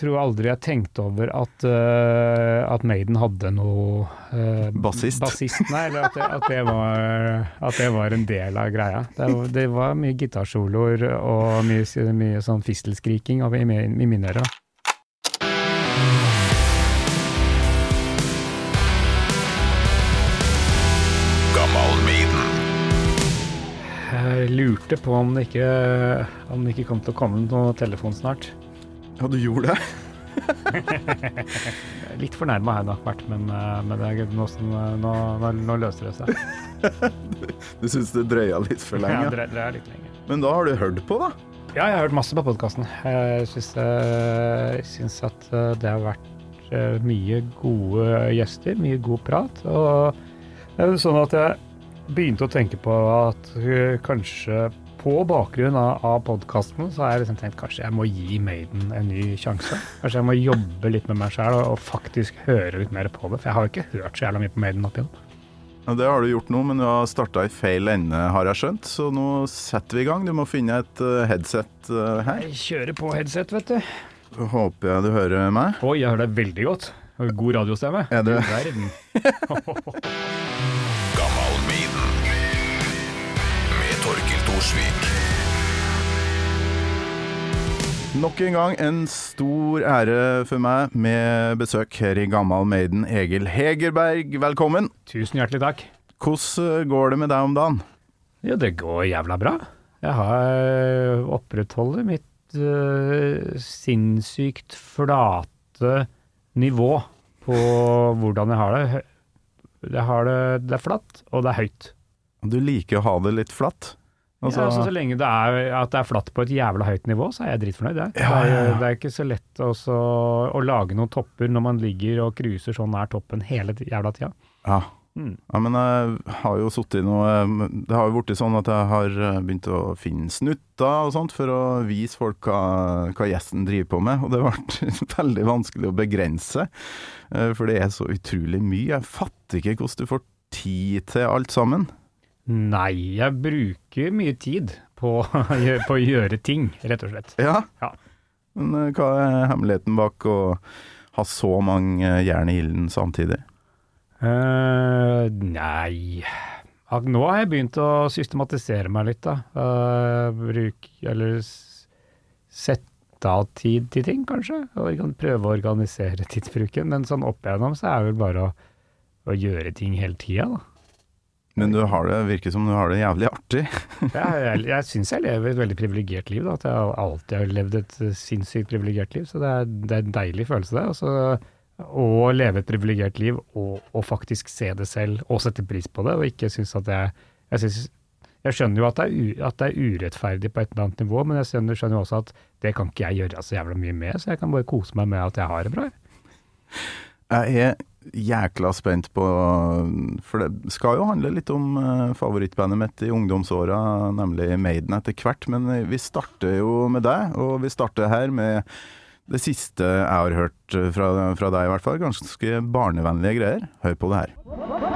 tror aldri jeg tenkte over at, uh, at Maiden hadde noe uh, Bassist. bassist. Nei, eller at det, at, det var, at det var en del av greia. Det, var- det var mye gitarsoloer og mye, mye sånn fistelskriking i, i mine ører. Jeg lurte på om det ikke, om det ikke kom til å komme noen telefon snart. Ja, du gjorde det? Litt fornærma har jeg nok vært, men, eh, men det nå, nå, nå, løser det seg. Du syns det drøya litt for lenge? Ja, det er litt lenge. Men da har du hørt på, da? Ja, jeg har hørt masse på podkasten. Jeg syns, at eh, det har vært eh, mye gode gjester, mye god prat. Og det er jo sånn at jeg begynte å tenke på at eh, kanskje på bakgrunn av, av podkasten, så har jeg liksom tenkt kanskje jeg må gi Maiden en ny sjanse. Kanskje jeg må jobbe litt med meg sjæl og, og faktisk høre litt mer på det. For jeg har jo ikke hørt så jævla mye på Maiden opp igjen. Ja, Det har du gjort nå, men du har starta i feil ende, har jeg skjønt. Så nå setter vi i gang. Du må finne et eh, headset eh, her. Jeg kjører på headset, vet du. Håper jeg du hører meg. Oi, jeg hører deg veldig godt. God radiostemme. Er? Du verden. Thorsvik. Nok en gang en stor ære for meg med besøk her i Gammal Maiden. Egil Hegerberg, velkommen. Tusen hjertelig takk. Hvordan går det med deg om dagen? Jo, det går jævla bra. Jeg har opprettholder mitt uh, sinnssykt flate nivå på hvordan jeg har det. Jeg har det, det er flatt, og det er høyt. Du liker å ha det litt flatt? Altså, ja, altså, så lenge det er, at det er flatt på et jævla høyt nivå, så er jeg dritfornøyd. Det, ja, ja. det er ikke så lett også, å lage noen topper når man ligger og cruiser sånn nær toppen hele jævla tida. ja. Mm. ja, men jeg har jo sittet i noe Det har jo blitt sånn at jeg har eh, begynt å finne snutter og sånt for å vise folk hva, hva gjesten driver på med, og det ble veldig vanskelig å begrense, eh, for det er så utrolig mye. Jeg fatter ikke hvordan du får tid til alt sammen. Nei, jeg bruker mye tid på, på å gjøre ting, rett og slett. Ja. Ja. Men eh, hva er hemmeligheten bak å ha så mange jern i ilden samtidig? Uh, nei Nå har jeg begynt å systematisere meg litt, da. Uh, bruk Eller sette av tid til ting, kanskje. Og kan prøve å organisere tidsbruken. Men sånn opp igjennom så er det vel bare å, å gjøre ting hele tida, da. Men du har det, virker som du har det jævlig artig. Jeg, jeg, jeg syns jeg lever et veldig privilegert liv. Da, at jeg alltid har levd et eh, sinnssykt privilegert liv. Så det er, det er en deilig følelse, det. Også, å leve et privilegert liv og, og faktisk se det selv og sette pris på det, og ikke synes at jeg Jeg, synes, jeg skjønner jo at det, er at det er urettferdig på et eller annet nivå, men jeg skjønner, skjønner også at det kan ikke jeg gjøre så jævla mye med, så jeg kan bare kose meg med at jeg har det bra. Jeg er jækla spent på For det skal jo handle litt om eh, favorittbandet mitt i ungdomsåra, nemlig Maiden etter hvert. Men eh, vi starter jo med deg, og vi starter her med det siste jeg har hørt fra, fra deg, i hvert fall. Ganske barnevennlige greier. Hør på det her.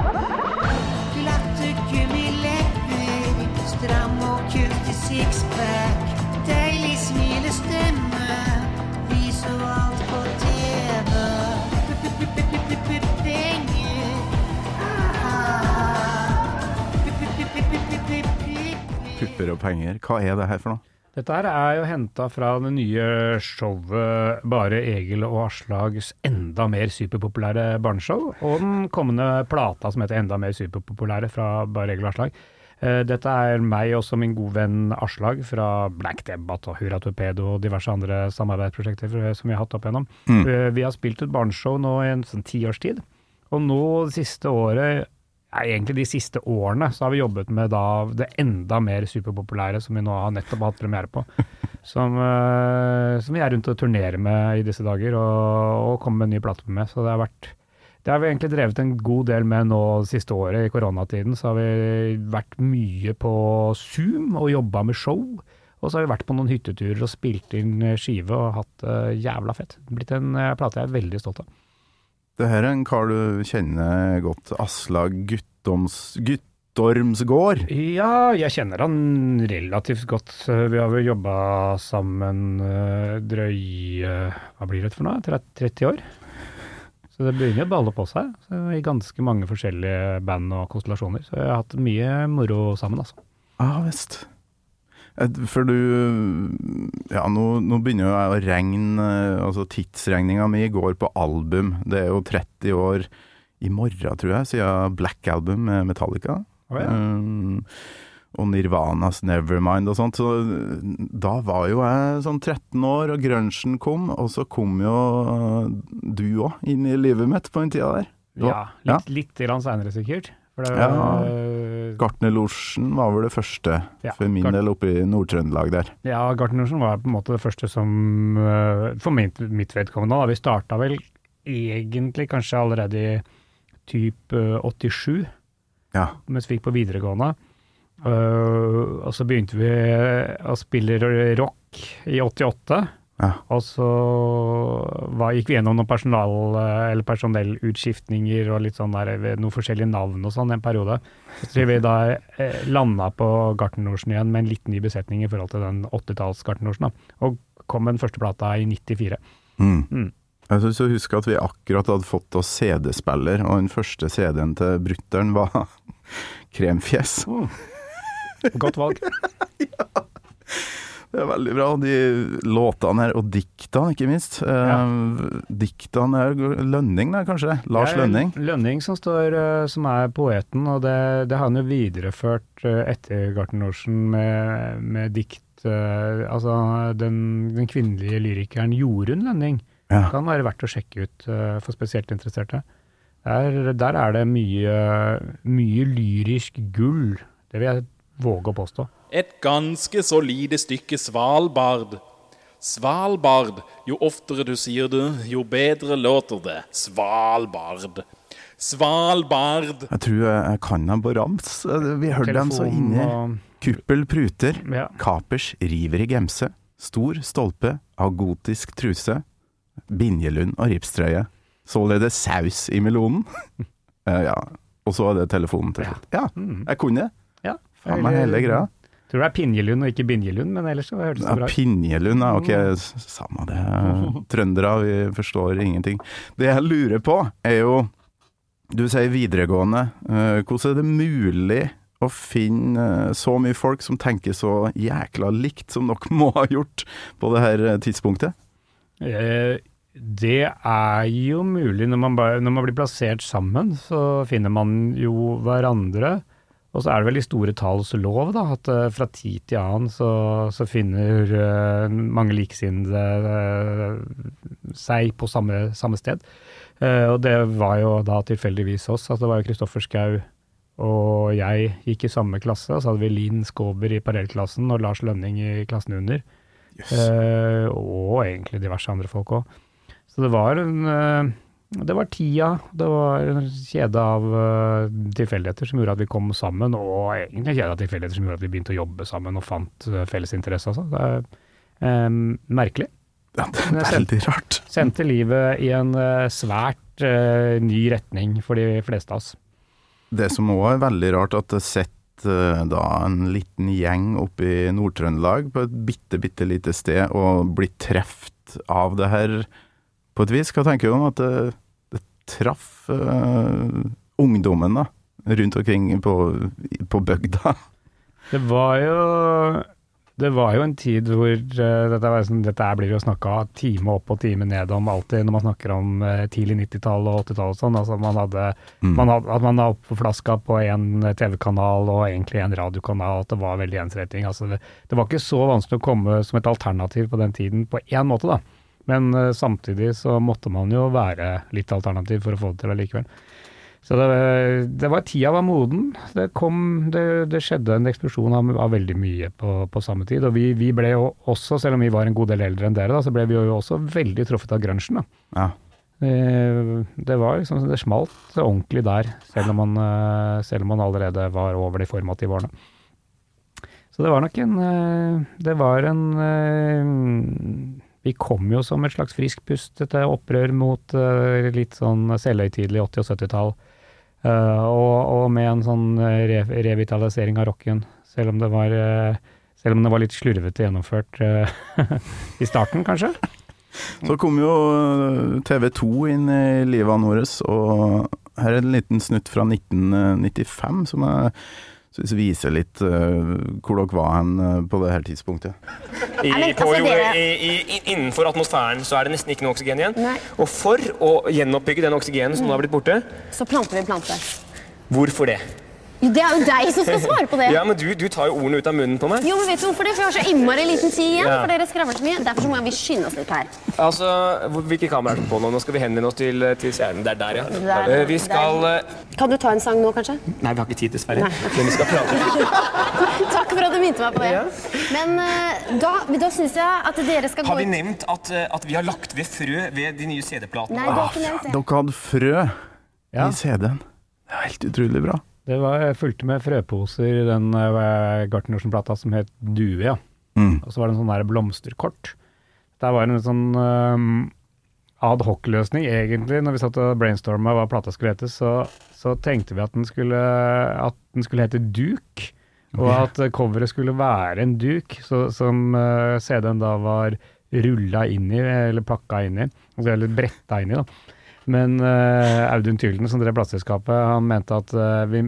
Pupper og penger. Hva er det her for noe? Dette her er jo henta fra det nye showet Bare Egil og Aslags enda mer superpopulære barneshow, og den kommende plata som heter Enda mer superpopulære fra Bare Egil og Aslag. Eh, Dette er meg og også min gode venn Aslag fra Black Debate og Hurra Torpedo og diverse andre samarbeidsprosjekter som vi har hatt opp igjennom. Mm. Vi har spilt et barneshow nå i en sånn tiårstid, og nå det siste året Nei, egentlig de siste årene så har vi jobbet med da det enda mer superpopulære som vi nå har nettopp hatt premiere på. Som, eh, som vi er rundt og turnerer med i disse dager og, og kommer med en ny plate med. Så det har vært det har vi egentlig drevet en god del med nå siste året. I koronatiden så har vi vært mye på Zoom og jobba med show. Og så har vi vært på noen hytteturer og spilt inn skive og hatt det jævla fett. Blitt en uh, plate jeg er veldig stolt av. Det her er en kar du kjenner godt. Aslag Guttoms, Guttormsgård? Ja, jeg kjenner han relativt godt. Vi har vel jobba sammen eh, drøye Hva blir det for noe? 30 år? Så det begynner å balle på seg i ganske mange forskjellige band og konstellasjoner. Så jeg har hatt mye moro sammen, altså. Ja visst. Eh, For du Ja, nå, nå begynner jo jeg å regne eh, Altså tidsregninga mi går på album. Det er jo 30 år i morgen, tror jeg, siden Black Album med Metallica. Oh, ja. Um, og Nirvanas Nevermind og sånt. Så uh, da var jo jeg sånn 13 år, og grunchen kom, og så kom jo du òg inn i livet mitt på den tida der. Ja, Ja. litt, litt grann seinere sikkert. For det Ja. eh, Gartnerlosjen var vel det første, Ja, for min del, oppe i Nord-Trøndelag der. Ja, Gartnerlosjen var på en måte det første som eh, For mitt, mitt vedkommende, da. Vi starta vel egentlig kanskje allerede i typ eh, 87, Ja. mens vi gikk på videregående. Og så begynte vi å spille rock i 88. Ja. Og så var, gikk vi gjennom noen personal, eller personellutskiftninger og litt sånn der, noen forskjellige navn og sånn en periode. Så tror vi da eh, landa på Gartnerlosjen igjen med en litt ny besetning i forhold til den 80-talls Gartnerlosjen. Og kom med den første plata i 94. Mm. Mm. Jeg syns jeg husker at vi akkurat hadde fått oss CD-spiller, og den første CD-en til brutter'n var Kremfjes. Godt valg. Det er veldig bra. De låtene her, og diktene ikke minst. Eh, diktene er Lønning der, kanskje? Lars Lønning? Lønning som, står, eh, som er poeten, og det, det har han jo videreført eh, etter Gartnerlosjen med, med dikt. Altså den, den kvinnelige lyrikeren Jorunn Lønning Ja. kan være verdt å sjekke ut for spesielt interesserte. Der, der er det mye, mye lyrisk gull, det vil jeg våge å påstå. Et ganske så lite stykke Svalbard. Svalbard. Jo oftere du sier det, jo bedre låter det. Svalbard. Svalbard. Jeg tror jeg, jeg kan dem på rams. Vi hørte dem så inni. og- Kuppel pruter. Ja. Kapers river i gemse. Stor stolpe av gotisk truse. Binjelund og ripstrøye. Således saus i melonen. Eh, ja. Og så er det telefonen til slutt. Ja, Mm. jeg kunne. Ja. Faen meg hele greia. Tror det er Pinjelund og ikke Binjelund, men ellers så hørtes det bra ut. Pinjelund, ja. Ok, samme det. Trøndere, vi forstår ingenting. Det jeg lurer på, er jo Du sier videregående. Eh, Hvordan er det mulig å finne eh, så mye folk som tenker så jækla likt som dere må ha gjort på det her eh, tidspunktet? Eh, Det er jo mulig når man, når man blir plassert sammen, så finner man jo hverandre. Og så er det vel i store talls lov, da, at eh, fra tid til annen så, så finner uh, mange likesinnede uh, seg på samme, samme sted. Uh, og det var jo da tilfeldigvis oss. Altså det var jo Kristoffer Schou og jeg gikk i samme klasse. Og så hadde vi Linn Skåber i parallellklassen og Lars Lønning i klassen under. Eh, og egentlig diverse andre folk òg. Så det var en Det var tida, det var en kjede av uh, tilfeldigheter som gjorde at vi kom sammen, og egentlig en kjede av tilfeldigheter som gjorde at vi begynte å jobbe sammen og fant uh, felles interesse. Altså. Det er um, merkelig. Ja, det er veldig rart. Sendte livet i en uh, svært ny retning for de fleste av oss. Det som òg er veldig rart, at det sitter da en liten gjeng oppe i Nord-Trøndelag på et bitte, bitte lite sted og blir truffet av det her på et vis. Hva tenker du om at det, det traff uh, ungdommen da, rundt omkring på, på bygda? Det var jo det var jo en tid hvor uh, dette, var sånn, dette blir jo snakka time opp og time ned om alltid når man snakker om uh, tidlig 90-tall og 80-tall og sånn. Altså man hadde, Mm. man hadde, at man har oppe flaska på en TV-kanal og egentlig en radiokanal, at det var veldig ensretting. Altså det, det var ikke så vanskelig å komme som et alternativ på den tiden på én måte, da. Men uh, samtidig så måtte man jo være litt alternativ for å få det til allikevel. Så det, det var tida var moden. Det kom det, det skjedde en eksplosjon av, av veldig mye på, på samme tid. Og vi, vi ble jo også, selv om vi var en god del eldre enn dere, da, så ble vi jo også veldig truffet av grunchen. Ja. Det, det var liksom Det smalt ordentlig der, selv om, man, eh, selv om man allerede var over de formative årene. Så det var nok en eh, Det var en eh, Vi kom jo som et slags friskt pust etter opprør mot uh, litt sånn selvhøytidelig 80- og 70-tall. Uh, og, og med en sånn eh, re revitalisering av rocken, selv om det var uh, selv om det var litt slurvete gjennomført eh, i starten, kanskje. Så kom jo TV 2 inn i livet vårt, og her er en liten snutt fra 1995 som jeg vi viser litt uh, hvor dere var hen eh, på det her tidspunktet. I, på altså, i, i, i, innenfor atmosfæren så er det nesten ikke noe oksygen igjen. Nei. Og for å gjenoppbygge den oksygenen som nå har blitt borte, Så planter vi en plante. hvorfor det? Jo, det er jo deg som skal svare på det. Ja, men du, du tar jo ordene ut av munnen på meg. Jo, men vet du hvorfor det? For vi har så innmari liten tid igjen. Ja. For dere skravler så mye. Derfor så må vi skynde oss litt her. Altså, hvor- Hvilke kameraer er det på nå? Nå skal vi henvende oss til, til seeren. Det er der, ja. Der. uh, vi skal der. Kan du ta en sang nå, kanskje? Nei, vi har ikke tid, dessverre. Men vi skal prate. Takk for at du minte meg på det. Men eh, da, da syns jeg at dere skal gå Har vi nevnt at, eh, at vi har lagt ved frø ved de nye CD-platene? Nei, det har ikke nevnt det. Dere hadde frø Ja. i CD-en. Det er helt utrolig bra. Det var jeg fulgte med frøposer i den uh, Gartnersen-plata som het Due, ja. Mm. Og så var det en sånn der blomsterkort. Der var en sånn um, ad hoc-løsning, egentlig. Når vi satt og brainstorma hva plata skulle hete, så, så tenkte vi at den skulle, at den skulle hete Duk. Og at eh, coveret skulle være en duk, så, som uh, CD-en da var rulla inn i, eller pakka inn i. altså, Eller bretta inn i, da. Men uh, Audun Tylden, som drev plateselskapet, han mente at uh, vi,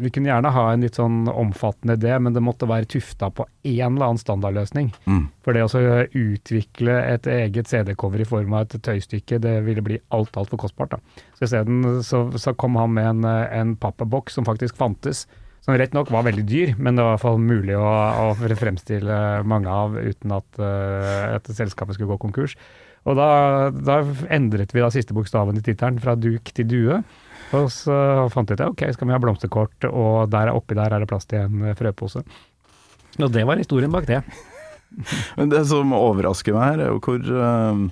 vi kunne gjerne ha en litt sånn omfattende idé, men det måtte være tufta på en eller annen standardløsning. Mm. For det å utvikle et eget CD-cover i form av et tøystykke, det ville bli alt altfor kostbart. da. Så isteden så, så kom han med en, eh, en pappeboks som faktisk fantes. Som rett nok var veldig dyr, men det var i hvert fall mulig å, å fremstille mange av uten at, uh, at selskapet skulle gå konkurs. Og da, da endret vi da siste bokstaven i tittelen fra duk til due. Og så fant vi ut at ok, skal vi ha blomsterkort, og der oppi der er det plass til en eh, frøpose. Og det var historien bak det. Men det som overrasker meg her, er jo hvor eh,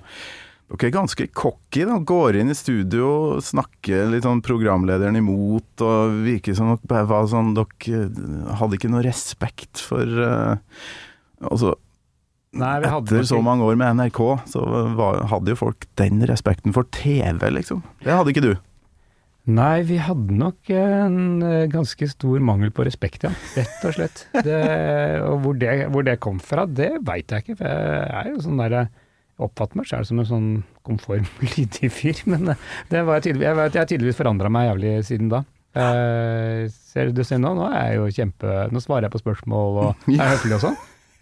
dere er ganske cocky. da, Går inn i studio, snakker litt sånn programlederen imot, og virker som dere bare var sånn Dere hadde ikke noe respekt for uh, Altså, Nei, etter så mange år med NRK, så var, hadde jo folk den respekten for TV, liksom. Det hadde ikke du. Nei, vi hadde nok en eh, ganske stor mangel på respekt, ja. Rett og slett. Det, og hvor det, hvor det kom fra, det veit jeg ikke. For jeg er jo sånn derre Oppfatter meg sjøl som en sånn konform, lydig fyr. Men eh, det var jeg, jeg, jeg har tydeligvis forandra meg jævlig siden da. Eh, ser du ser nå, nå er jeg jo kjempe Nå svarer jeg på spørsmål og er høflig og sånn.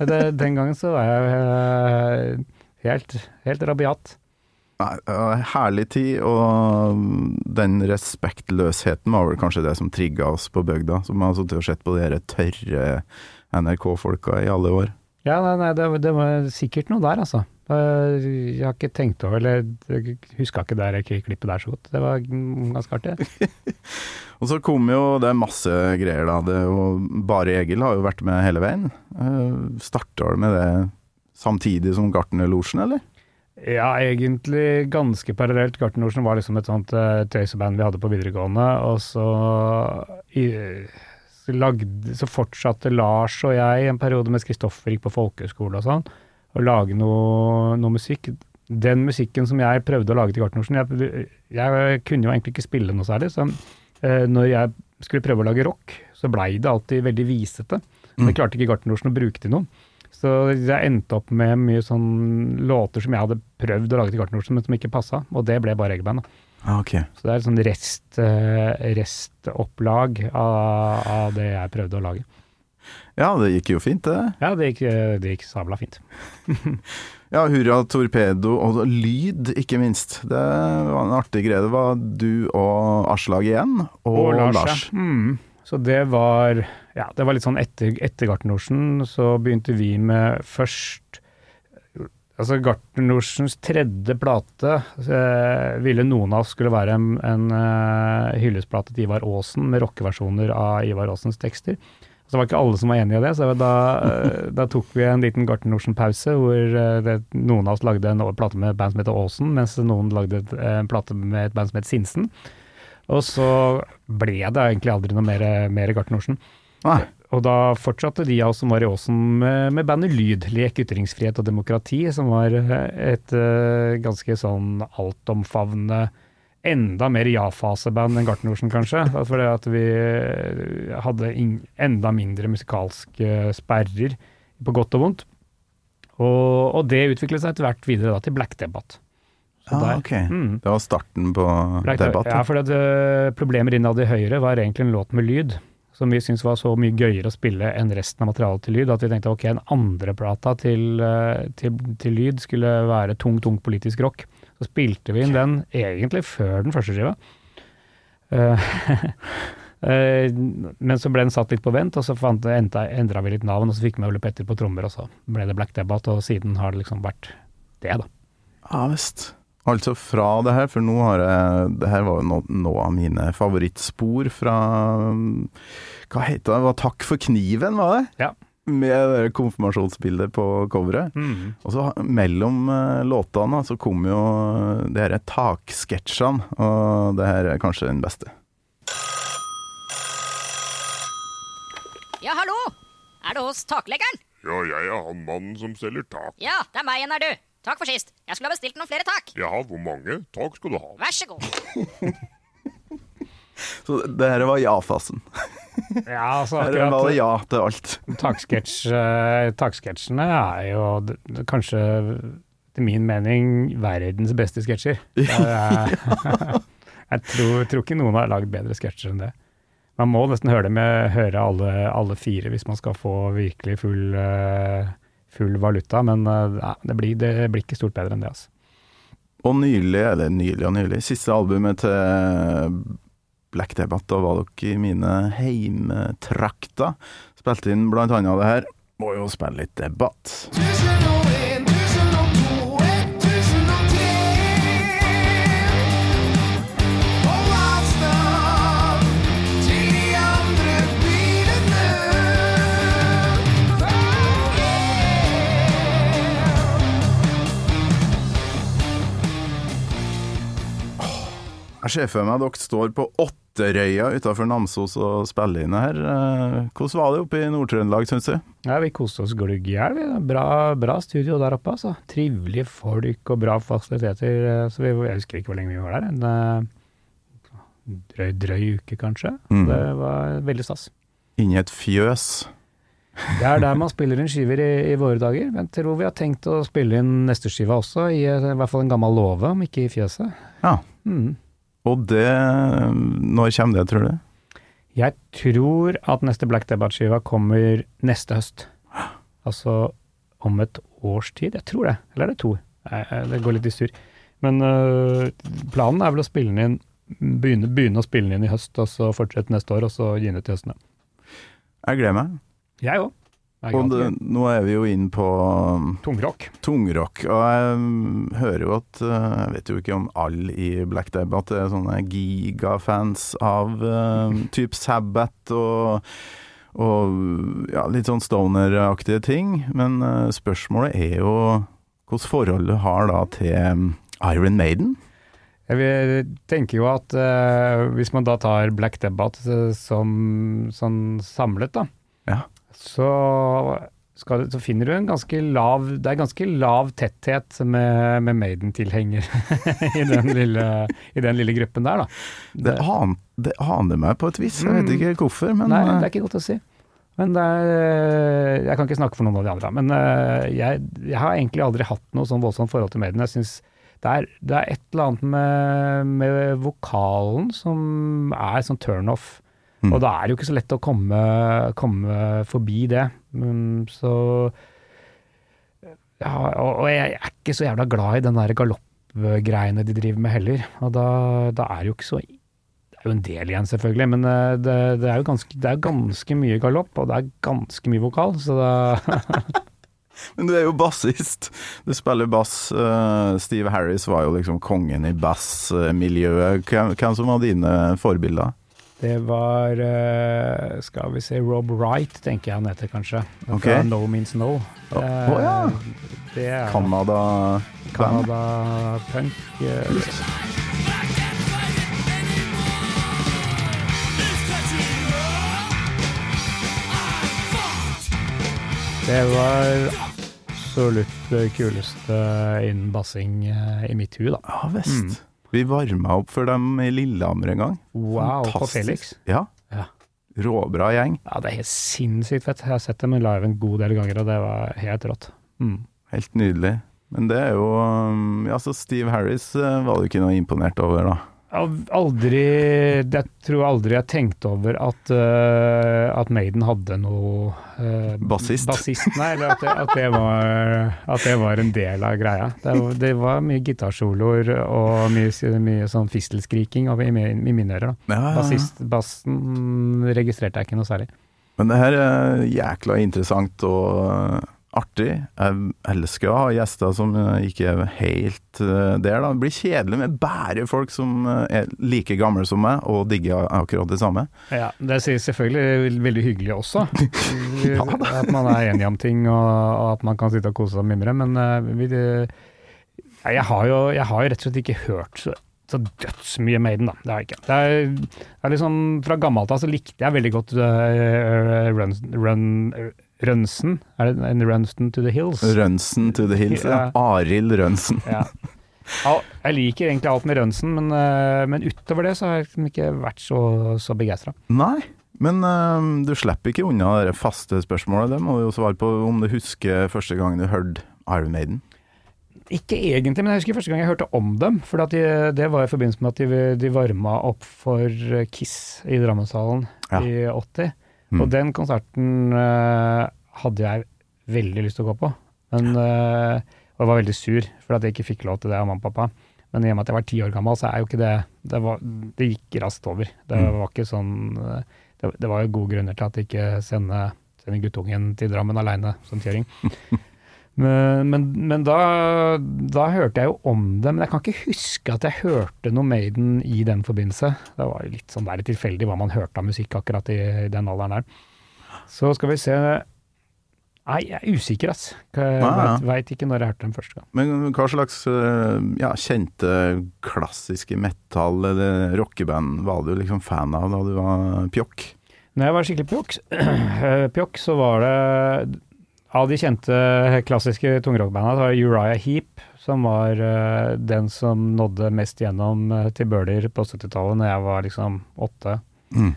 Det, den gangen så var jeg eh, helt, helt rabiat. Nei, herlig tid, og den respektløsheten var vel kanskje det som trigga oss på bygda, som har sittet og sett på de her tørre NRK-folka i alle år. Ja, nei, nei det, det var sikkert noe der, altså. Eh, Jeg har ikke tenkt over eller huska ikke der jeg klippet der så godt. Det var ganske artig. Og så kom jo det er masse greier, da. Det jo, Bare Egil har jo vært med hele veien. Uh, Starta du med det samtidig som Gartnerlosjen, eller? Ja, egentlig ganske parallelt. Gartnerlosjen var liksom et sånt uh, tøyseband vi hadde på videregående, og så, i, så, lagde, så fortsatte Lars og jeg en periode mens Kristoffer gikk på folkehøyskole og sånn, å lage noe, noe musikk. Den musikken som jeg prøvde å lage til Gartnersen jeg, jeg kunne jo egentlig ikke spille noe særlig, så eh, når jeg skulle prøve å lage rock, så blei det alltid veldig visete. Men jeg klarte ikke Gartnersen å bruke til noe. Så jeg endte opp med mye sånn låter som jeg hadde prøvd å lage til Gartnersen, men som ikke passa, og det ble bare Eggeband. da. Ja. Så det er et sånn rest, eh, restopplag av, av det jeg prøvde å lage. Ja, det gikk jo fint, det. Ja, det gikk, det gikk sabla fint. Ja, Hurra Torpedo, og lyd, ikke minst. Det var en artig greie. Det var du og Aslag igjen, og, Lars. ja. Mm. Så det var Ja, det var litt sånn etter, etter Gartnerlosjen, så begynte vi med først Altså Gartnerlosjens tredje plate eh, ville noen av oss skulle være en, en eh, hyllestplate til Ivar Aasen, med rockeversjoner av Ivar Aasens tekster. Det var ikke alle som var enig i det, så da, eh, da tok vi en liten Gartnerlosjen-pause, hvor eh, det, noen av oss lagde en plate med et band som heter Aasen, mens noen lagde en plate med et band som het Sinsen. Og så ble det egentlig aldri noe mer, mer Gartnerlosjen. Nei. Og da fortsatte de av oss som var i Åsen med, med bandet Lyd, Lek, ytringsfrihet og demokrati, som var eh, et eh, ganske sånn altomfavnende enda mer ja-faseband enn Gartnersen, kanskje. Fordi at vi eh, hadde enda mindre musikalske sperrer, på godt og vondt. Og, og det utviklet seg etter hvert videre da, til Black Debate. Så Ah, der- ok. Mm. Det var starten på Black debatten. Ja, for det, problemer innad i Høyre var egentlig en låt med lyd, som vi syntes var så mye gøyere å spille enn resten av materialet til lyd, at vi tenkte ok, en andreplata til, eh, til, til lyd skulle være tung, tung politisk rock. Så spilte vi inn den egentlig før den første skiva. Eh, eh, men så ble den satt litt på vent, og så fant, endra vi litt navn, og så fikk vi med Ole Petter på trommer, og så ble det Black Debate, og siden har det liksom vært det, da. Ja visst. Altså fra det her, for nå har jeg Det her var jo noen noe av mine favorittspor fra um, Hva heter det? Det var Takk for kniven, var det? Ja. Med det konfirmasjonsbildet på coveret. Og så mellom eh, låtene så kom jo det her taksketsjene, og det her er kanskje den beste. Ja, hallo! Er det hos takleggeren? Ja, jeg er han mannen som selger tak. Ja, det er meg igjen, er du. Takk for sist. Jeg skulle ha bestilt noen flere tak. Ja, hvor mange tak skal du ha? Vær så god. Så det her var ja-fasen. Ja, altså akkurat ja til alt. taksketsj, eh, taksketsjene er jo kanskje, til min mening, verdens beste sketsjer. Er- Jeg tror, tror ikke noen har lagd bedre sketsjer enn det. Man må nesten høre, det med, høre alle, alle fire hvis man skal få virkelig full, eh, full valuta, men eh, ja, det, blir, det blir ikke stort bedre enn det. Altså. Og nylig, eller nylig og nylig, siste albumet til Black Debate, da var dere i mine heimtrakter. Spilte inn blant annet det her. Må jo spille litt debatt. Jeg ser for meg dere står på Åtterøya utafor Namsos og spiller inn her. Eh, Hvordan var det oppe i Nord-Trøndelag, syns du? Ja, vi koste oss glugg i hjel. Bra, bra studio der oppe, altså. Trivelige folk og bra fasiliteter. eh, Så vi, jeg husker ikke hvor lenge vi var der. En eh, drøy, drøy uke, kanskje. Mm. Det var veldig stas. Inni et fjøs. Det er der man spiller inn skiver i, i våre dager. Men jeg tror vi har tenkt å spille inn neste skiva også, i, i hvert fall en gammel låve, om ikke i fjøset. Ja. Mm. Og det Når kommer det, tror du? Jeg tror at neste Black Debate-skiva kommer neste høst. Altså om et års tid. Jeg tror det. Eller er det to? Nei, eh, Det går litt i surr. Men øh, planen er vel å spille den inn begynne, begynne å spille den inn i høst, og så fortsette neste år, og så gi den ut til høsten. Jeg gleder meg. Jeg òg. Og det, nå er vi jo inn på um, Tungrock. tungrock, og jeg um, hører jo at uh, Jeg vet jo ikke om alle i Black Debate er sånne gigafans av uh, type Sabbath og, og ja, litt sånn stoner-aktige ting, men uh, spørsmålet er jo hvilket forhold du har da til um, Iron Maiden? Jeg tenker jo at uh, hvis man da tar Black Debate øh, som sånn samlet, da, Ja. Så, skal, så finner du en ganske lav Det er ganske lav tetthet med, med Maiden-tilhenger i, i den lille gruppen der, da. Det, an, det aner meg på et vis, jeg vet Mm. ikke hvorfor, men Nei, uh, det er ikke godt å si. Men er, øh, jeg kan ikke snakke for noen av de andre. Men øh, jeg, jeg har egentlig aldri hatt noe sånn voldsomt forhold til Maiden. Jeg synes det er, det er et eller annet med, med vokalen som er sånn turnoff. Mm. Og da er det jo ikke så lett å komme, komme forbi det. Um, så ja, og, og jeg er ikke så jævla glad i den der galoppgreiene de driver med heller. Og da, da er det jo ikke så Det er jo en del igjen, selvfølgelig, men eh, det, det er jo ganske, det er ganske mye galopp, og det er ganske mye vokal, så da Men du er jo bassist. Du spiller bass. eh, Steve Harris var jo liksom kongen i bassmiljøet. Hvem, hvem som var dine forbilder? Det var eh, Skal vi se Rob Wright, tenker jeg han heter kanskje. Fra okay. No Means No. Å oh, ja. Det er? Canada-punk. eh, Det var absolutt det kuleste innen bassing i mitt hue, da. Ja visst. Vi varma opp for dem i Lillehammer en gang. Wow, på Felix. Ja. Ja. Råbra gjeng. Ja, det er helt sinnssykt fett. Jeg har sett dem live en god del ganger, og det var helt rått. Mm. Helt nydelig. Men det er jo um, Ja, så Steve Harris eh, var du ikke noe imponert over, da. Aldri Jeg tror aldri jeg tenkte over at, uh, at Maiden hadde noe uh, Bassist. Nei, eller at det, at, det var, at det var en del av greia. Det var, det var mye gitarsoloer og mye, mye sånn fistelskriking i, i mine ører. da. Ja, ja, ja. Bassist, bassen registrerte jeg ikke noe særlig. Men det her er jækla interessant og artig. Jeg elsker å ha gjester som uh, ikke er helt uh, der, da. Det blir kjedelig med bare folk som uh, er like gamle som meg og digger akkurat det samme. Ja, Det er selvfølgelig veldig hyggelig også. At man er enig om ting, og, og at man kan sitte og kose seg og mimre. Men eh, jeg, har jo, jeg har jo rett og slett ikke hørt så, så dødsmye Maiden, da. Det har jeg ikke. Det er, det er liksom, fra gammelt av så likte jeg veldig godt uh, run, run, Rønsen. Er det en Rønsen to the Hills? Rønsen to the hills. Ja. Arild Rønsen. Ja. Jeg liker egentlig alt med Rønsen, men, eh, men utover det så har jeg liksom ikke vært så, så begeistra. Nei, men uh, du slipper ikke unna det faste spørsmålet. Det må du jo svare på om du husker første gang du hørte Iron Maiden. Ikke egentlig, men jeg husker første gang jeg hørte om dem. For de, det var i forbindelse med at de, de varma opp for Kiss i Drammenshallen Ja. i 80. Mm. Og den konserten uh, hadde jeg veldig lyst til å gå på. Men, uh, og jeg var veldig sur for at jeg ikke fikk lov til det av mamma og pappa. Men i og med at jeg var ti år gammel, så er jo ikke det Det, var, det gikk raskt over. Det Mm. var ikke sånn eh, det, det var jo gode grunner til at jeg ikke sende, sende guttungen til Drammen aleine som tiåring. Men, men, men da, da hørte jeg jo om det, men jeg kan ikke huske at jeg hørte noe Maiden i den forbindelse. Det var litt sånn der tilfeldig hva man hørte av musikk akkurat i, den alderen der. Så skal vi se Nei, jeg er usikker, ass. Vet, vet ikke når jeg hørte dem første gang. Men hva slags eh, ja, kjente klassiske metal- eller rockeband var du liksom fan av da du var pjokk? Når jeg var skikkelig pjokk, pjokk så var det Av de kjente klassiske tungrockbanda, var Uriah Heap som var uh, den som nådde mest gjennom uh, til Bøhler på 70-tallet, når jeg var liksom åtte. Mm.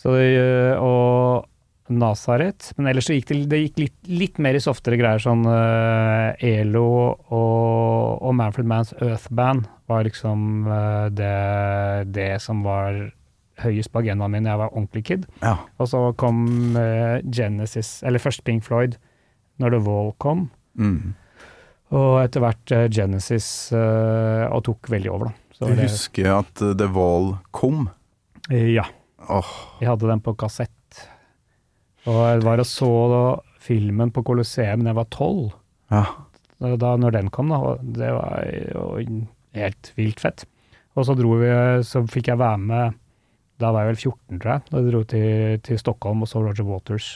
Så eh, og Nazaret. Men ellers så gikk det, det gikk litt, litt mer i softere greier, sånn ELO og, og Manfred Manns Earth Band var liksom det, det som var høyest på agendaen min da jeg var ordentlig kid. Ja. Og så kom Genesis, eller først Pink Floyd, når The Wall kom. Mm. Og etter hvert eh, Genesis, eh, og tok veldig over, da. Så Du det- husker at eh, The Wall kom? Ja. Oh. Jeg hadde den på kassett. Og jeg var og så da filmen på Colosseum da jeg var tolv. ja. Da når den kom, da. Det var jo helt vilt fett. Og så dro vi, så fikk jeg være med Da var jeg vel 14, tror jeg. Da jeg dro til, til Stockholm og så Roger Waters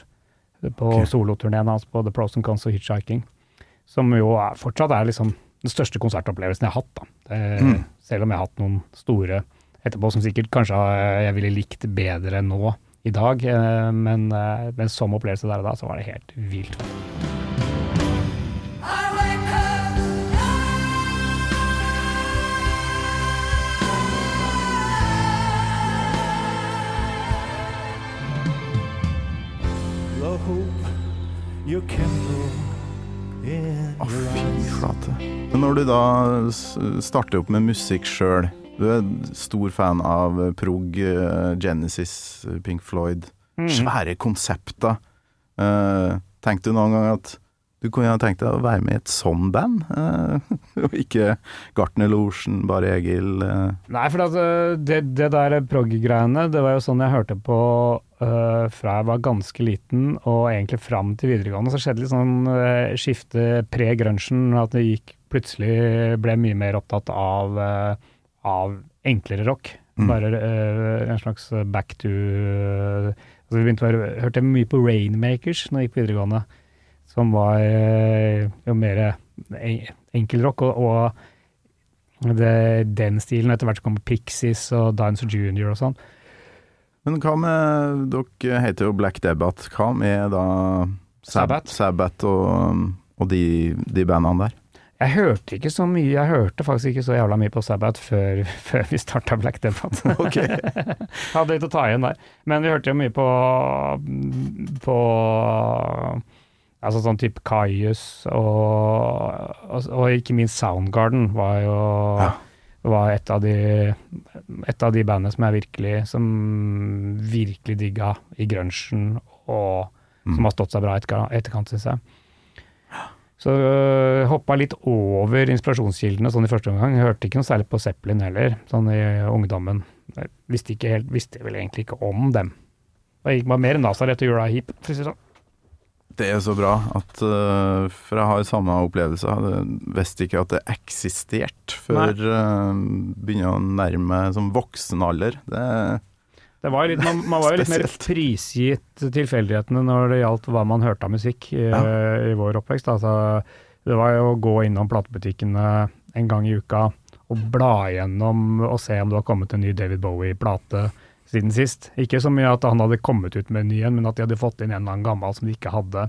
på okay. soloturneen hans på The Pros and Cons og Hitchhiking. Som jo er, fortsatt er liksom den største konsertopplevelsen jeg har hatt. da. Mm. Selv om jeg har hatt noen store etterpå som sikkert kanskje jeg ville likt bedre nå i dag. eh, Men, eh, men som opplevelse der og da, så var det helt vilt. Å, fy flate. Men når du da starter opp med musikk sjøl, du er stor fan av prog, eh, Genesis, Pink Floyd. Mm. Svære konsepter. Uh, Tenkte du noen gang at du kunne ha tenkt deg å være med i et sånn band? Eh, og ikke Gartner Losjen, bare Egil. eh. Nei, for at, øh, det, det der prog-greiene, det var jo sånn jeg hørte på uh, fra jeg var ganske liten og egentlig fram til videregående. Så skjedde litt sånn uh, skifte pre-grunchen, at det gikk plutselig ble mye mer opptatt av, uh, av enklere rock. Mm. Bare en slags back to altså Vi begynte å høre, hørte mye på Rainmakers når jeg gikk på videregående, som var øh, jo mer enkelrock. og, og det, den stilen. Etter hvert så kommer Pixies og Dinosaur Junior og sånn. Men hva med Dere heter jo Black Debate. Hva med da Sabbat. Sabbath og, og de, de bandene der? Jeg hørte ikke så mye, jeg hørte faktisk ikke så jævla mye på Sabbath før, før vi starta Black Debate. Okay. Hadde litt å ta igjen der. Men vi hørte jo mye på, på altså sånn type Kaius og, og, og ikke minst Soundgarden var jo Ja. var et av de et av de bandene som jeg virkelig som virkelig digga i grunchen, og Mm. som har stått seg bra etter, etterkant, syns jeg. Så øh, hoppa litt over inspirasjonskildene sånn i første omgang. Hørte ikke noe særlig på Zeppelin heller, sånn i ungdommen. Jeg visste, ikke helt, visste vel egentlig ikke om dem. Jeg gikk meg mer Nazaret og Uriah Heap, for å si det sånn. Det er så bra at uh, For jeg har samme opplevelse. Jeg visste ikke at det eksisterte før uh, begynner å nærme meg som voksen alder. Det, Det var litt, man, man var jo litt mer prisgitt tilfeldighetene når det gjaldt hva man hørte av musikk i, i vår oppvekst. Altså, det var jo å gå innom platebutikkene en gang i uka og bla igjennom og se om det var kommet en ny David Bowie-plate siden sist. Ikke så mye at han hadde kommet ut med en ny en, men at de hadde fått inn en eller annen gammel som de ikke hadde.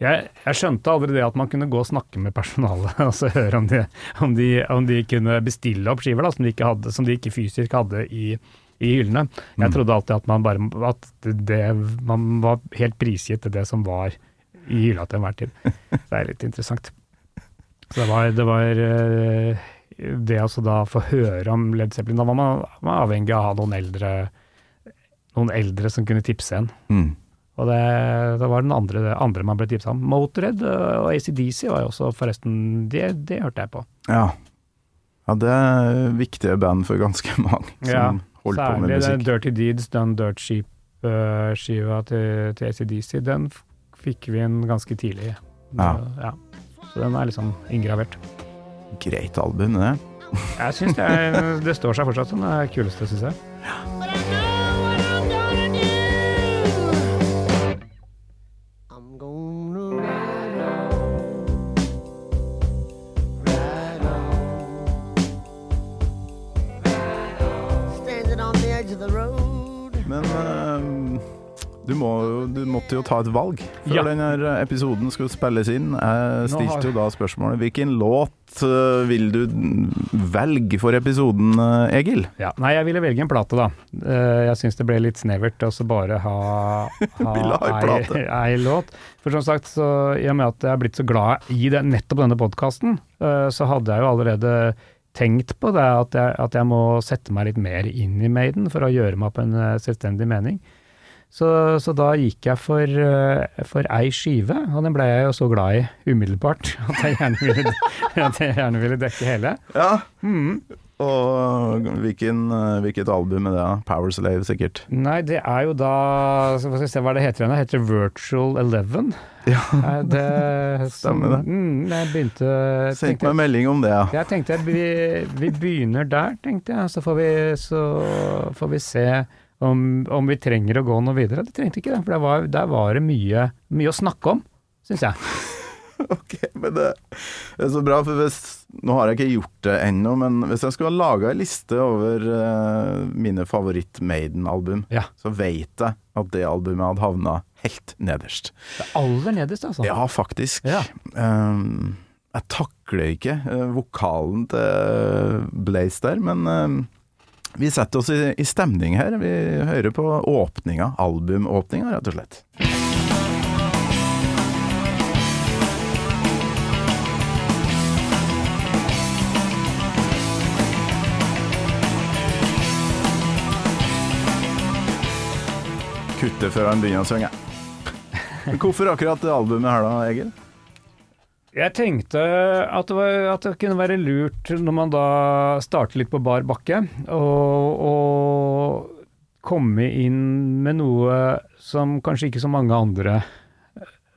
Jeg, jeg skjønte aldri det at man kunne gå og snakke med personalet og så høre om de, om de, om de kunne bestille opp skiver da, som, de ikke hadde, som de ikke fysisk hadde i, i hyllene. Jeg trodde alltid at man bare at det, man var helt prisgitt til det som var i hylla til enhver tid. Det er litt interessant. Så det var, det var eh, det altså da få høre om Led Zeppelin, da var man, man avhengig av å ha noen eldre, noen eldre som kunne tipse en. mm. Og det, det var den andre, det andre man ble tipsa om. Motorhead og ACDC var jo også forresten Det, det hørte jeg på. Ja. ja. Det er viktige band for ganske mange som Ja, holder på med Særlig musikk. Dirty Deeds, den Dirt Sheep-skiva til, til ACDC, den fikk vi inn ganske tidlig. Ja. Ja. Så den er liksom inngravert. Greit album, det. Jeg syns det, det står seg fortsatt som det kuleste, syns jeg. I'm du, må, du måtte jo ta et valg før Ja. denne episoden skulle spilles inn. Jeg stilte jo da spørsmålet hvilken låt eh, vil du velge for episoden, eh, Egil? Ja. Nei, jeg ville velge en plate, da. Eh, Jeg syns det ble litt snevert å så bare ha, ha ei, ei låt. For som sagt, så, i og med at jeg er blitt så glad i det, nettopp denne podkasten, så hadde jeg jo allerede tenkt på det, at jeg, at jeg må sette meg litt mer inn i Maiden for å gjøre meg opp en selvstendig mening. Så, så da gikk jeg for, eh, for ei skive, og den ble jeg jo så glad i umiddelbart at jeg gjerne ville, jeg gjerne ville dekke hele. Ja. Mm. Og hvilken, eh, hvilket album er det? Power Slave, sikkert. Nei, det er jo da så Hva skal vi se hva det heter igjen? Det heter Virtual Eleven. Ja. Det Stemmer det. Mm, jeg begynte Sendt meg melding om det, ja. Jeg tenkte at vi, vi begynner der, tenkte jeg. Så får vi, så får vi se om, om vi trenger å gå noe videre. Det trengte ikke det, for der var, der var det mye, mye å snakke om, syns jeg. Ok, men det, det er så bra, for hvis Nå har jeg ikke gjort det ennå, men hvis jeg skulle ha laga ei liste over uh, mine favoritt-Maiden-album, Ja. så vet jeg at det albumet hadde havna helt nederst. Det er aller nederst, altså. Ja, faktisk. Ja. Um, jeg takler ikke uh, vokalen til Blaze der, men um, vi setter oss i, i stemning her. Vi hører på åpninga, albumåpninga, rett og slett. Kutte før han begynner å synge. Hvorfor akkurat albumet her da, Egil? Jeg tenkte at det, var, at det kunne være lurt når man da starter litt på bar bakke, og komme inn med noe som kanskje ikke så mange andre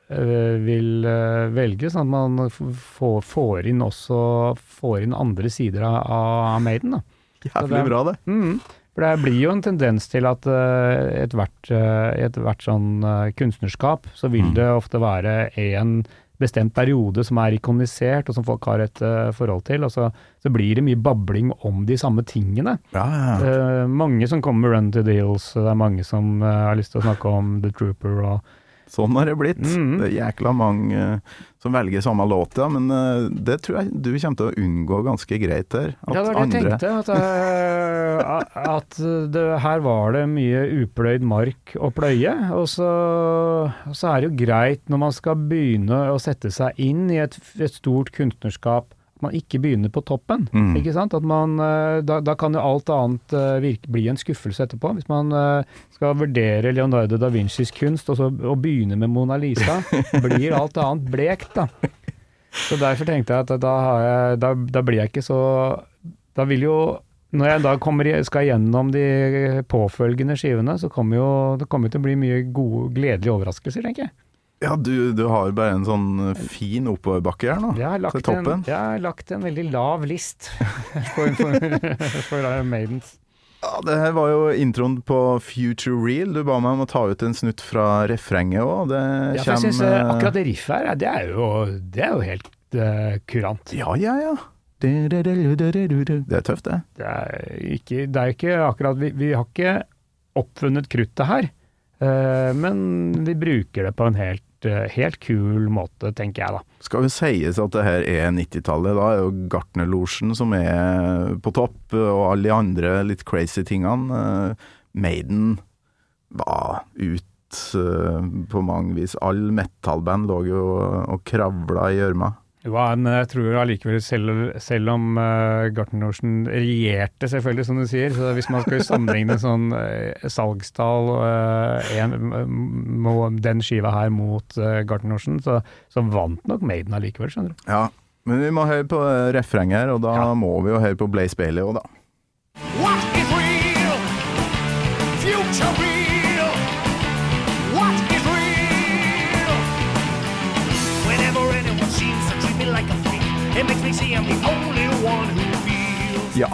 eh, vil eh, velge, sånn at man får, får inn også får inn andre sider av, av Maiden. Da. Jævlig bra, det. Mm. For det blir jo en tendens til at uh, ethvert et hvert sånn eh, kunstnerskap, så vil Mm. det ofte være en bestemt periode som er ikonisert, og som folk har et uh, forhold til. Og så, så blir det mye babling om de samme tingene. Ja, ja. Uh, mange som kommer med Run to the Hills, det er mange som uh, har lyst til å snakke om The Trooper og Sånn har det blitt. Mhm. Det er jækla mange eh, som velger samme låt, ja. Men eh, det tror jeg du kommer til å unngå ganske greit her. At ja, det var det jeg tenkte. At, eh, at det, her var det mye upløyd mark å pløye. Og så, så er det jo greit når man skal begynne å sette seg inn i et, et stort kunstnerskap, man ikke begynner på toppen. Mm. Ikke sant? At man, eh, da, da kan jo alt annet eh, virke, bli en skuffelse etterpå. Hvis man eh, skal vurdere Leonardo da Vincis kunst og så og begynne med Mona Lisa, blir alt annet blekt, da. Så derfor tenkte jeg at da, har jeg, da, da blir jeg ikke så Da vil jo Når jeg da kommer, skal gjennom de påfølgende skivene, så kommer jo det kommer til å bli mye gode, gledelige overraskelser, tenker jeg. Ja, du, du har bare en sånn fin oppoverbakke her nå. Til lagt, en, jeg har lagt en veldig lav list for, for, for Iron Maidens. Ja, det her var jo introen på Future Real. Du ba meg om å ta ut en snutt fra refrenget òg. Det Ja, for jeg synes, eh, akkurat det riffet her, det er jo, det er jo helt uh, kurant. Ja, ja, ja. Det er tøft, det. Det er ikke, det er ikke akkurat vi, vi har ikke oppfunnet kruttet her, uh, men vi bruker det på en helt, eh, helt kul måte, tenker jeg da. Skal jo sies at det her er 90-tallet. Da er jo Gartnerlosjen som er på topp, og alle de andre litt crazy tingene. Eh, Maiden var ut eh, på mange vis. All metal-band lå jo og kravla i gjørma. Ja, men jeg tror allikevel, selv, selv om uh, Gartnerlosjen regjerte, selvfølgelig, som du sier, så hvis man skal sammenligne sånn uh, salgstall, uh, en, må- den skiva her mot uh, Gartnerlosjen, så, så vant nok Maiden allikevel, skjønner du. Ja, men vi må høre på eh, refrenget her, og da Ja. må vi jo høre på Blaze Bailey òg, da. Ja.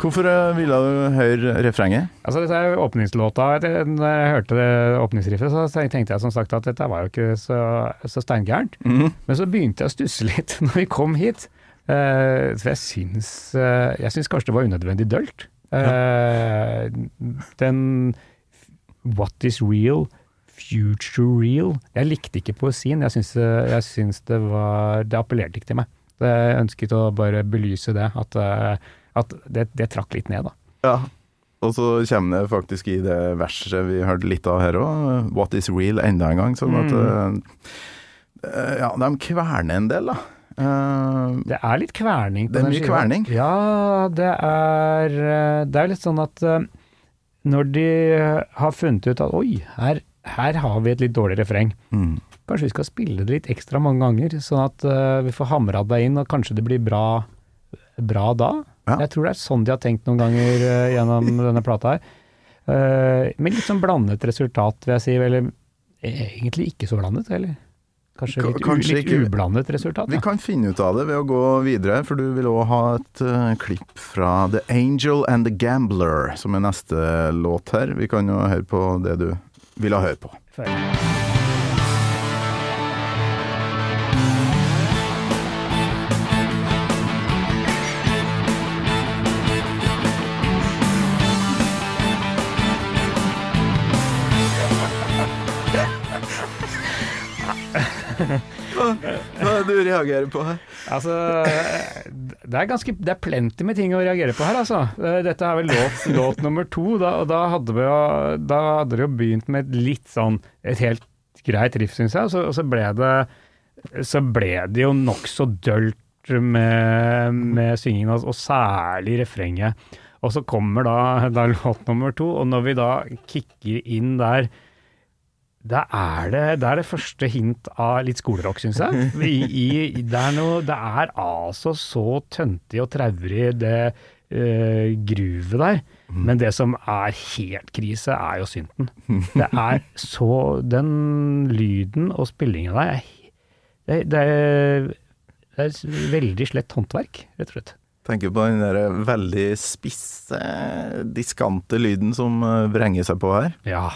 Hvorfor eh, ville du høre refrenget? Altså, dette er åpningslåta. Når jeg hørte det åpningsriffet, så tenkte jeg som sagt at dette var jo ikke så, så steingærent. Mhm. Men så begynte jeg å stusse litt når vi kom hit. Uh, for jeg syns, uh, jeg syns kanskje det var unødvendig dølt. Eh, den What is real? Future real? Jeg likte ikke poesien. Jeg syns, jeg syns det var Det appellerte ikke til meg. Jeg ønsket å bare belyse det. At, eh, at det, det trakk litt ned, da. Ja. Og så kommer det faktisk i det verset vi hørte litt av her òg, 'What is real' enda en gang. Sånn at eh, Ja, de kverner en del, da. Uh, Det er litt kverning på Det er mye kverning. Ja, det er eh, Det er litt sånn at eh, når de har funnet ut at oi, her, her har vi et litt dårlig refreng. mm. Kanskje vi skal spille det litt ekstra mange ganger, sånn at eh, vi får hamra det inn, og kanskje det blir bra, bra da. Ja. Jeg tror det er sånn de har tenkt noen ganger uh, gjennom denne plata her. Uh, med litt sånn blandet resultat, vil jeg si. Eller egentlig ikke så blandet, eller? Kanskje litt, kanskje litt ublandet resultat. Vi Ja. kan finne ut av det ved å gå videre, for du vil òg ha et uh, klipp fra The Angel and the Gambler, som er neste låt her. Vi kan jo høre på det du ville høre på. Hva er det du reagerer på her? Altså, det er ganske Det er plenty med ting å reagere på her, altså. Eh, Dette er vel låt, låt nummer to, da, og da hadde, vi, jo- da hadde det jo begynt med et litt sånn Et helt greit riff, syns jeg, og så, og så ble det Så ble det jo nokså dølt med, med syngingen, og, og særlig refrenget. Og så kommer da, da låt nummer to, og når vi da kicker inn der da er det, det er det første hint av litt skolerock, syns jeg. I, i, det, er noe, det er altså så tøntig og traurig, det uh, gruvet der. Men det som er helt krise, er jo synten. Det er så Den lyden og spillinga der er, det, det, er, det er veldig slett håndverk, rett og slett. Tenker på den der veldig spisse, diskante lyden som eh, vrenger seg på her. Ja.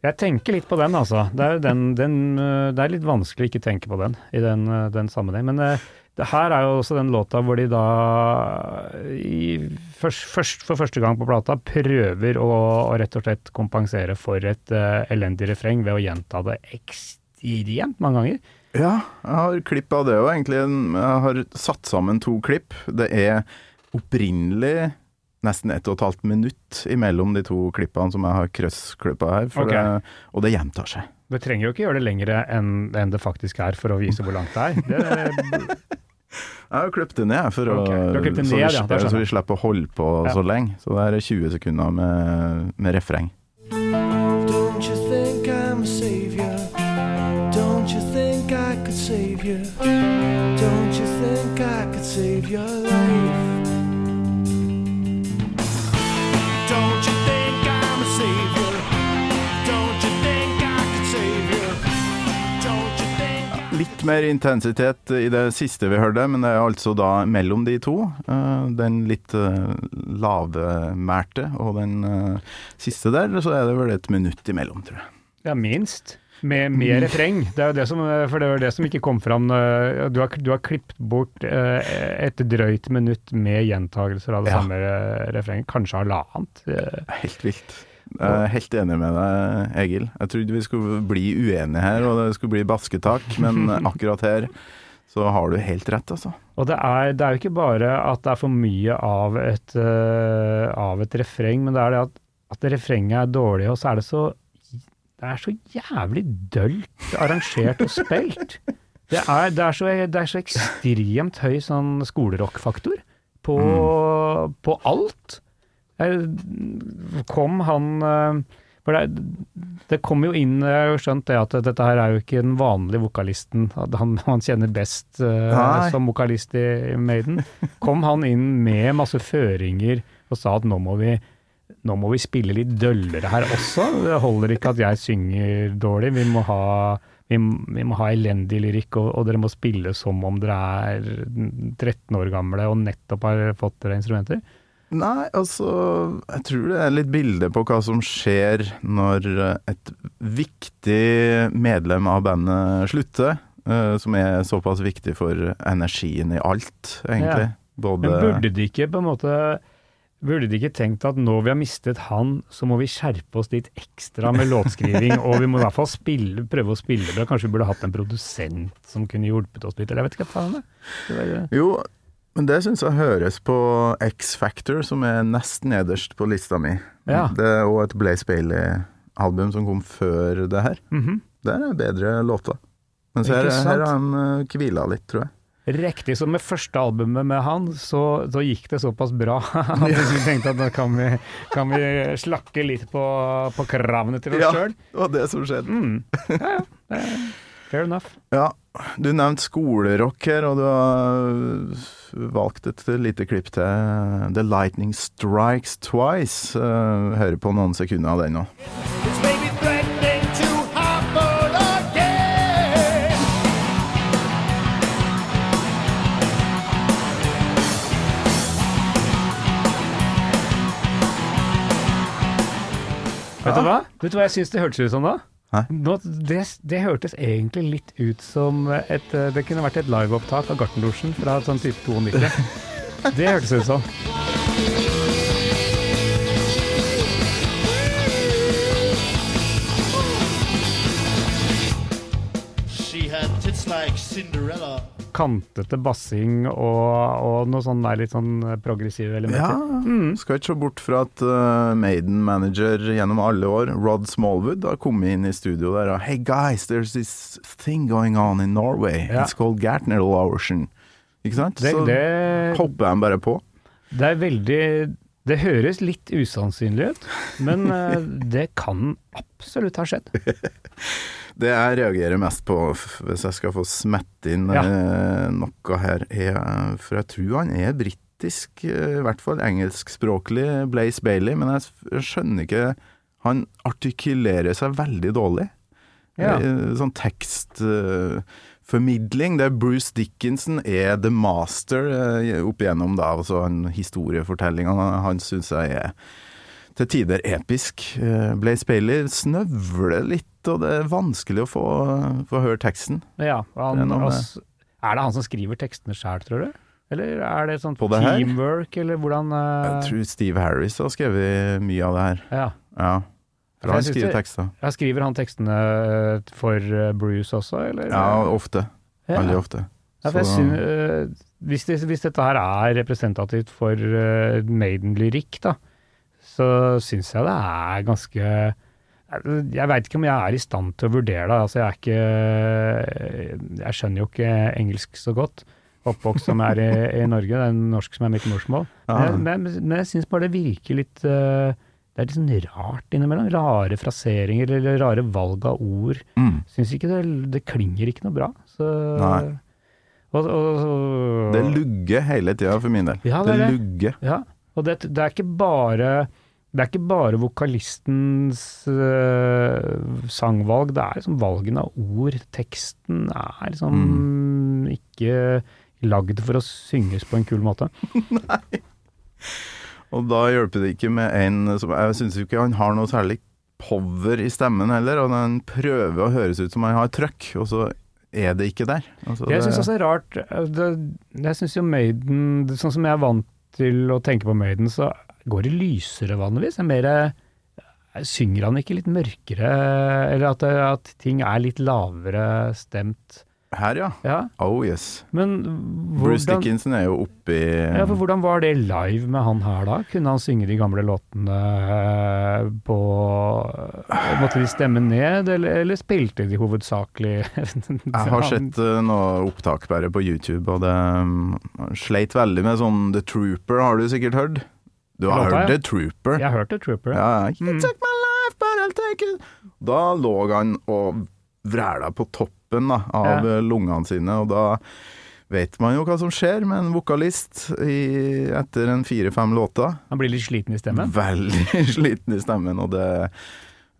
Jeg tenker litt på den, altså. Det er, den, den, øh, det er litt vanskelig å ikke tenke på den i den, øh, den sammenheng. Men øh, Det her er jo også den låta hvor de da i, først, først, for første gang på plata prøver å, å rett og slett kompensere for et uh, elendig refreng ved å gjenta det ekstremt mange ganger. Ja, jeg har klipp av det òg, egentlig. Jeg har satt sammen to klipp. Det er opprinnelig nesten ett og et halvt minutt imellom de to klippene som jeg har krøssklippa her, for Ok. det, og det gjentar seg. Du trenger jo ikke gjøre det lengre enn, enn det faktisk er for å vise hvor langt det er. Det, Jeg har klippet det ned for okay. å, ned, så, vi, ja, så vi slipper å holde på Ja. så lenge. Så det er 20 sekunder med, med refreng. Litt mer intensitet i det siste vi hørte, men det er altså da mellom de to. eh, Den litt uh, lavmælte og den eh, siste der, så er det vel et minutt imellom, tror jeg. ja, minst. Med, med refreng. Det er jo det som, for det var det som ikke kom fram. eh, Du har, du har klippet bort eh, et drøyt minutt med gjentagelser av det Ja. samme eh, refrenget. Kanskje halvannet. Eh, Helt vilt. Jeg er helt enig med deg, Egil. Jeg trodde vi skulle bli uenige her, og det skulle bli basketak, men akkurat her så har du helt rett, altså. Og det er, det er jo ikke bare at det er for mye av et, uh, av et refreng, men det er det at, at refrenget er dårlig, og så er det så Det er så jævlig dølt arrangert og spilt. Det er, det er, så, det er så ekstremt høy sånn skolerockfaktor på, på alt. Kom han eh, For det, det kom jo inn Jeg har jo skjønt det at dette her er jo ikke den vanlige vokalisten han, han kjenner best eh, Nei. som vokalist i Maiden. Kom han inn med masse føringer og sa at nå må vi nå må vi spille litt døllere her også. Det holder ikke at jeg synger dårlig. Vi må ha, vi, vi må ha elendig lyrikk, og, og dere må spille som om dere er 13 år gamle og nettopp har fått dere instrumenter. Nei, altså Jeg tror det er litt bilde på hva som skjer når et viktig medlem av bandet slutter. eh, som er såpass viktig for energien i alt, egentlig. Både Men burde de ikke på en måte Burde de ikke tenkt at når vi har mistet han, så må vi skjerpe oss litt ekstra med låtskriving, og vi må i hvert fall spille, prøve å spille bra. Kanskje vi burde hatt en produsent som kunne hjulpet oss litt, eller jeg vet ikke hva faen det var, Jo, men det syns jeg høres på X-Factor, som er nest nederst på lista mi. Ja. Det er òg et Blaze Bailey-album som kom før det her. Mhm. Der er bedre låter. Mens her, her har han eh, hvila litt, tror jeg. Riktig Så med første albumet med han, så, så gikk det såpass bra at vi tenkte at da kan vi, kan vi slakke litt på, på kravene til oss Ja, det var det som skjedde. Mm. Ja, ja. Fair enough. Ja, du nevnte skolerock her, og du har valgt et lite klipp til The Lightning Strikes Twice. Eh, Hører på noen sekunder av den nå. Vet du hva Vet du hva jeg syns det hørtes ut som da? Nå, det, det hørtes egentlig litt ut som et Det kunne vært et liveopptak av Gartnerlosjen fra sånn type 92. Det hørtes ut som. She had tits like Cinderella. Kantete bassing og, og noe sånn der litt sånn progressive elementer. Ja, mm. skal ikke se bort fra at uh, Maiden-manager gjennom alle år, Rod Smallwood, har kommet inn i studio der og Hey guys, there's this thing going on in Norway. Ja. It's called Gartner Ocean. Ikke sant? Det, Så det, hopper han bare på. det er veldig Det høres litt usannsynlig ut, men eh, det kan absolutt ha skjedd. Det jeg reagerer mest på, hvis jeg skal få smette inn Ja. eh, noe her, er For jeg tror han er britisk, eh, i hvert fall engelskspråklig, Blaze Bailey, men jeg skjønner ikke Han artikulerer seg veldig dårlig. Ja. Eh, Sånn tekstformidling, der Bruce Dickinson er the master opp igjennom da, altså han, historiefortellingene Han, han syns jeg er til tider episk. Eh, Blaze Bailey snøvler litt, og det er vanskelig å få, få høre teksten. Ja, er han, noe altså, Er det han som skriver tekstene sjøl, tror du? Eller er det sånn teamwork, eller hvordan Jeg eh, tror Steve Harris har skrevet mye av det her. Ja. Ja. For han skriver tekster. Ja, skriver han tekstene for Bruce også, eller? Ja, ofte. Ja. Veldig ofte. Ja, jeg synes, uh, hvis, det, hvis dette her er representativt for uh, Maiden-lyrikk, da, så syns jeg det er ganske Jeg veit ikke om jeg er i stand til å vurdere det. Altså, jeg er ikke Jeg skjønner jo ikke engelsk så godt. Oppvokst som er i, i Norge, det er norsk som er mitt morsmål. Ja. Men, men, men jeg syns bare det virker litt eh, Det er litt sånn rart innimellom. Rare fraseringer eller rare valg av ord. Mm. Syns ikke det Det klinger ikke noe bra. Så Nei. og, og, og, Det lugger hele tida for min del. Ja, det det. lugger. Ja, og det, det er ikke bare det er ikke bare vokalistens øh, sangvalg, det er liksom valgen av ord. Teksten er liksom Mm. ikke lagd for å synges på en kul måte. Nei. Og da hjelper det ikke med en som Jeg syns ikke han har noe særlig power i stemmen heller, og den prøver å høres ut som han har trøkk, og så er det ikke der. Altså, Jeg syns også det er rart øh, det, Jeg syns jo Maiden Sånn som jeg er vant til å tenke på Maiden, så går det lysere vanligvis. Er mer eh, Synger han ikke litt mørkere, eller at, at ting er litt lavere stemt? Her, ja. Ja, Oh yes. men Bruce Dickinson er jo oppi ja, for hvordan var det live med han her da? Kunne han synge de gamle låtene eh, på Måtte de stemme ned, eller, eller spilte de hovedsakelig Jeg har sett uh, noe opptak bare på YouTube, og det um, sleit veldig med sånn The Trooper, har du sikkert hørt? Du har Låta, hørt. The Trooper? Jeg hørte Trooper. Ja, ja. Mm. Life, but I'll take it. Da lå han og vræla på toppen da, av Ja. eh, lungene sine, og da vet man jo hva som skjer med en vokalist i, etter en fire-fem låter. Han blir litt sliten i stemmen. Veldig sliten i stemmen, og det,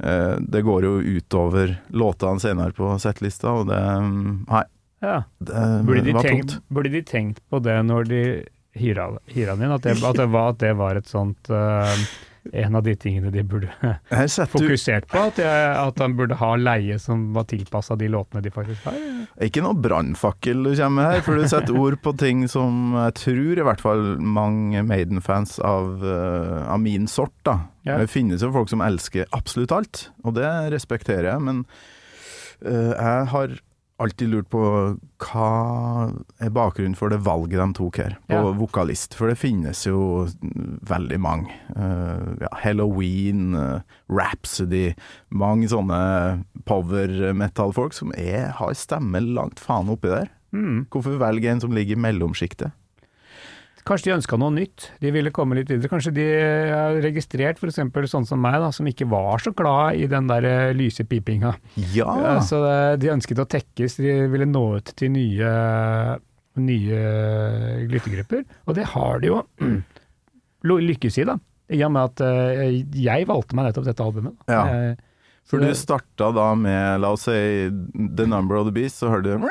eh, det går jo utover låtene senere på settlista, og det mm, Nei, Ja. det Burde, de tenkt, burde de tenkt på det når de hyra, hyra din. At det, at, det var, at det var et sånt uh, En av de tingene de burde fokusert på? At, jeg, at han burde ha leie som var tilpassa de låtene de faktisk har? Ikke noe brannfakkel du kommer med her, for du setter ord på ting som jeg tror i hvert fall mange Maiden-fans av, eh, av min sort, da. Ja. Det finnes jo folk som elsker absolutt alt, og det respekterer jeg, men uh, jeg har alltid lurt på hva er bakgrunnen for det valget de tok her, på Ja. vokalist. For det finnes jo veldig mange. Uh, ja, Halloween, uh, Rhapsody, mange sånne power metal-folk som er, har stemme langt faen oppi der. Mm. Hvorfor velge en som ligger i mellomsjiktet? Kanskje de ønska noe nytt, de ville komme litt videre. Kanskje de har registrert f.eks. sånn som meg, da, som ikke var så glad i den der eh, lyse pipinga. Ja! Ja, Så eh, de ønsket å tekkes, de ville nå ut til nye, nye lyttegrupper. Og det har de jo lykkes i, da. I og med at eh, jeg valgte meg nettopp dette albumet. Da. Ja. Eh, For du starta da med, la oss si, The Number of the Beast, så hørte du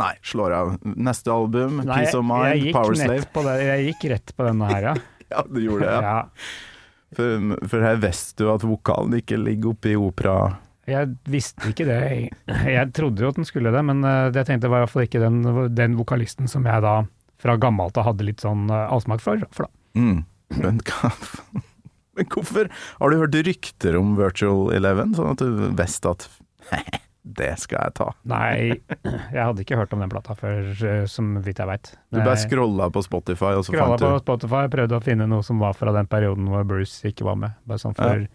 Nei, slår av. Neste album, Nei, Peace of Mind, Power Slave. Jeg gikk rett på denne her, ja. Ja, du gjorde det, ja. ja. For, for her visste du at vokalen ikke ligger oppe i opera... Jeg visste ikke det. Jeg, jeg trodde jo at den skulle det, men det jeg tenkte var i hvert fall ikke den, den vokalisten som jeg da fra gammelt av hadde litt sånn eh, avsmak for. for da. Mm. Men, hvorfor Har du hørt rykter om Virtual Eleven, sånn at du visste at det skal jeg ta? Nei, jeg hadde ikke hørt om den plata før, eh, som vidt jeg veit. Du bare scrolla på Spotify, og så Scrolla fant på Spotify, prøvde å finne noe som var fra den perioden hvor Bruce ikke var med. Bare sånn for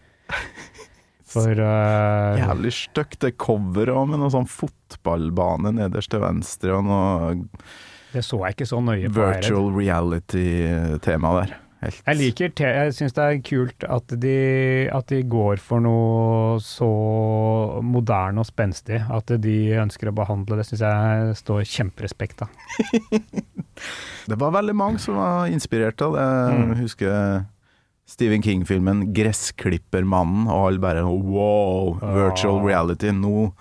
For uh, Jævlig stygt det coveret òg, med noe sånn fotballbane nederst til venstre, og noe Det så jeg ikke så nøye på. virtual reality-tema der. Helt. Jeg liker te Jeg syns det er kult at de, at de går for noe så moderne og spenstig. At de ønsker å behandle det, syns jeg står kjemperespekt av. Det var veldig mange som var inspirert av det. Mm. Jeg husker Stephen King-filmen 'Gressklippermannen', og alle bare wow, virtual Ja. reality. Nå,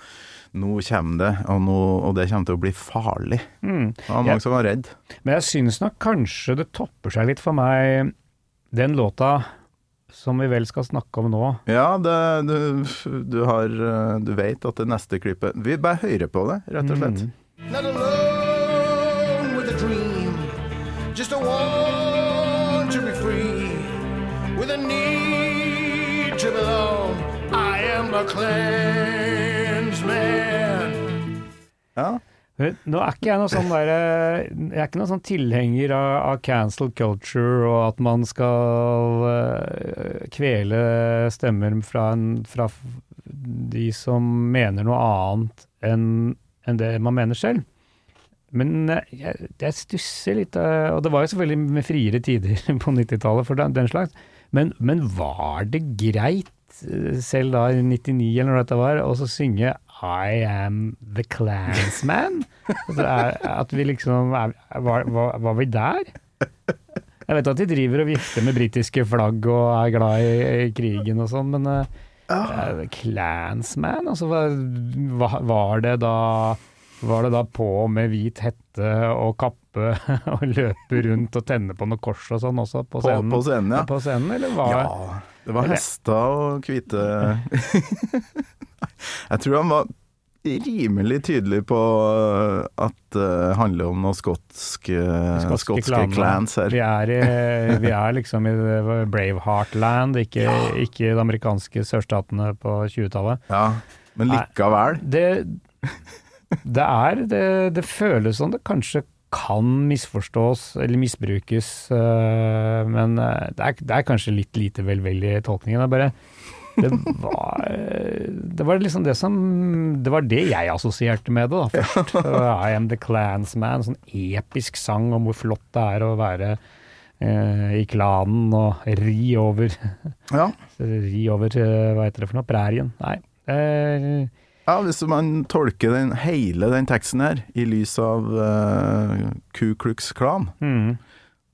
nå kommer det, og, nå, og det kommer til å bli farlig. Mm. Det var mange jeg, som var redd. Men jeg syns nok kanskje det topper seg litt for meg, den låta som vi vel skal snakke om nå. Ja, det, du, du har eh, Du vet at det neste klippet Vi bare hører på det, rett og slett. Mm. with a dream just a want to be free, with a need to belong. I am a clansman. Ja. Nå er ikke jeg noe sånn der, Jeg er ikke noen sånn tilhenger av, av cancel culture og at man skal eh, kvele stemmer fra, en, fra de som mener noe annet enn en det man mener selv. Men eh, jeg, jeg stusser litt, eh, og det var jo selvfølgelig med friere tider på 90-tallet for den, den slags, men, men var det greit, selv da i 99 eller når dette var, å synge I am the clansman? Altså, er, at vi liksom er, var, var, var vi der? Jeg vet at de driver og vifter med britiske flagg og er glad i, i krigen og sånn, men uh, clansman, altså hva- var det da var det da på med hvit hette og kappe og løpe rundt og tenne på noe kors og sånn også på På, scenen? på scenen, ja. På scenen, eller var Ja, det var hester og hvite Jeg tror han var rimelig tydelig på at det handler om noen skotsk, skotske, skotske, klaner. clans her. Vi er, i, vi er liksom i Braveheart-land, ikke, ikke de amerikanske sørstatene på 20-tallet. Ja, men Nei. likevel. Det, det er det, det føles som det kanskje kan misforstås eller misbrukes, men det er, det er kanskje litt lite velvillig i tolkningen. Det er bare det var, det var liksom det som Det var det jeg assosierte med det, da, først. I am the clansman. Sånn episk sang om hvor flott det er å være eh, i klanen og ri over Ja. Ri over, øh, hva heter det for noe, prærien. Nei. Eh, ja, hvis man tolker den, hele den teksten her i lys av eh, Ku Klux Klan, mm.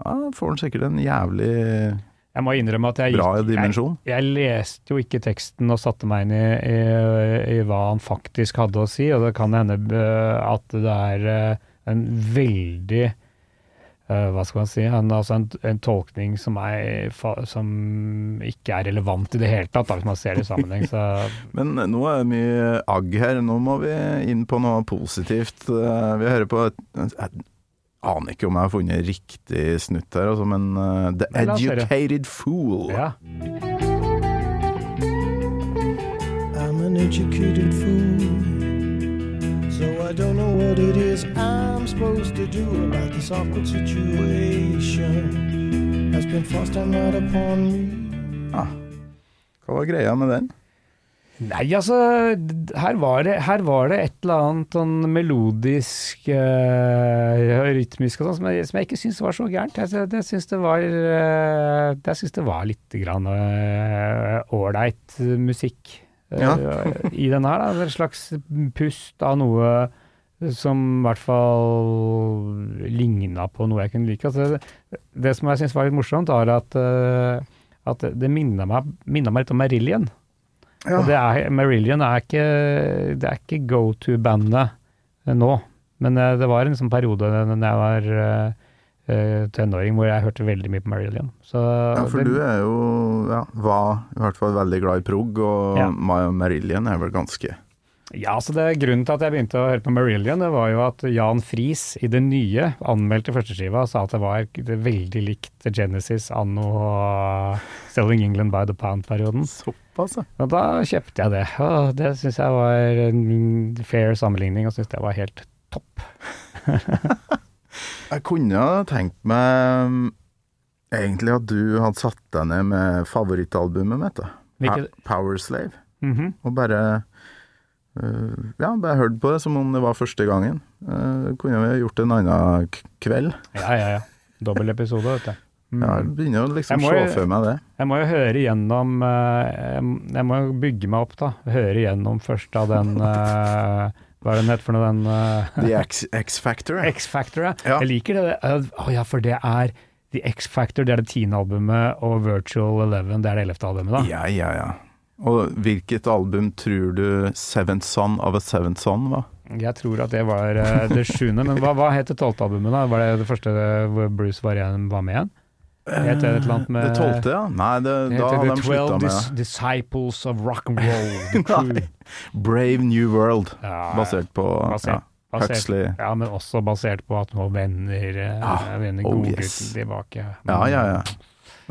ja, får man sikkert en jævlig Jeg må innrømme at jeg bra dimensjon. Jeg, jeg leste jo ikke teksten og satte meg inn i, i, i hva han faktisk hadde å si, og det kan hende øh, at det er øh, en veldig øh, hva skal man si, en, altså en, en tolkning som, er, som ikke er relevant i det hele tatt, da, hvis man ser det i sammenheng. Så Men nå er det mye agg her. Nå må vi inn på noe positivt. Eh, Vi hører på et, aner ikke om jeg har funnet riktig snutt her, altså, men uh, The høre. Educated Fool. ja. I'm an educated fool. So I don't know what it is I'm supposed to do about this awkward situation that's been forced right upon me. Hva var greia med den? Nei, altså, her var det, her var det et eller annet sånn melodisk, uh, rytmisk og sånn, som, som jeg ikke syns var så gærent. Jeg, jeg, syns det var uh, Jeg syns det var litt grann øh, ålreit musikk øh, Ja. i den her. Da. En slags pust av noe som i hvert fall ligna på noe jeg kunne like. Altså, det, det som jeg syns var litt morsomt, var at, at det minna meg, meg litt om Marillion. Og det er, Marillion er ikke, det er ikke go to-bandet eh, nå, men eh, det var en sånn periode da jeg var uh, eh, tenåring hvor jeg hørte veldig mye på Marillion. Så Ja, for det, du er jo, ja, var i hvert fall veldig glad i prog, og Ja. Marillion er vel ganske Ja, så det Grunnen til at jeg begynte å høre på Marillion, det var jo at Jan Friis i det nye anmeldte førsteskiva sa at det var veldig likt Genesis anno Selling England by the Pound-perioden. såpass, ja. Og da kjøpte jeg det, og det syns jeg var en fair sammenligning, og syns det var helt topp. Jeg kunne tenkt meg mm, egentlig at du hadde satt deg ned med favorittalbumet mitt, da. Hvilket- Power Slave. Mhm. Og bare Ja, bare hørte på det som om det var første gangen. Uh, kunne vi gjort en annen k- kveld. Ja, ja, ja. Dobbel episode, vet du. Mm. Ja, jeg begynner å liksom Jeg se for meg det. Jeg må jo høre igjennom eh, Jeg jeg må jo bygge meg opp, da. Høre igjennom først av den eh, Hva er det den heter for noe, den eh, The X- X-Factor. X-Factor, ja. Ja. Jeg liker det. eh, oh, ja, for det er The X-Factor, det er det tiende albumet, og Virtual Eleven, det er det ellevte albumet, da. Ja, ja, ja. Og hvilket album tror du Seventh Son of a Seventh Son var? Jeg tror at det var eh, det sjuende, men hva, hva het det tolvte albumet, da? Var det det første hvor Bruce var, igjen, var med igjen? Het det et eller annet med Det tolvte, ja? Nei, det, Det da hadde de slutta med Dis. Disciples of Rock and Roll. The Crew. Brave New World, Ja, basert på basert Basert, Huxley. Ja, men også basert på at nå vender, eh, Ja, vender oh yes. tilbake. Ja, ja, ja.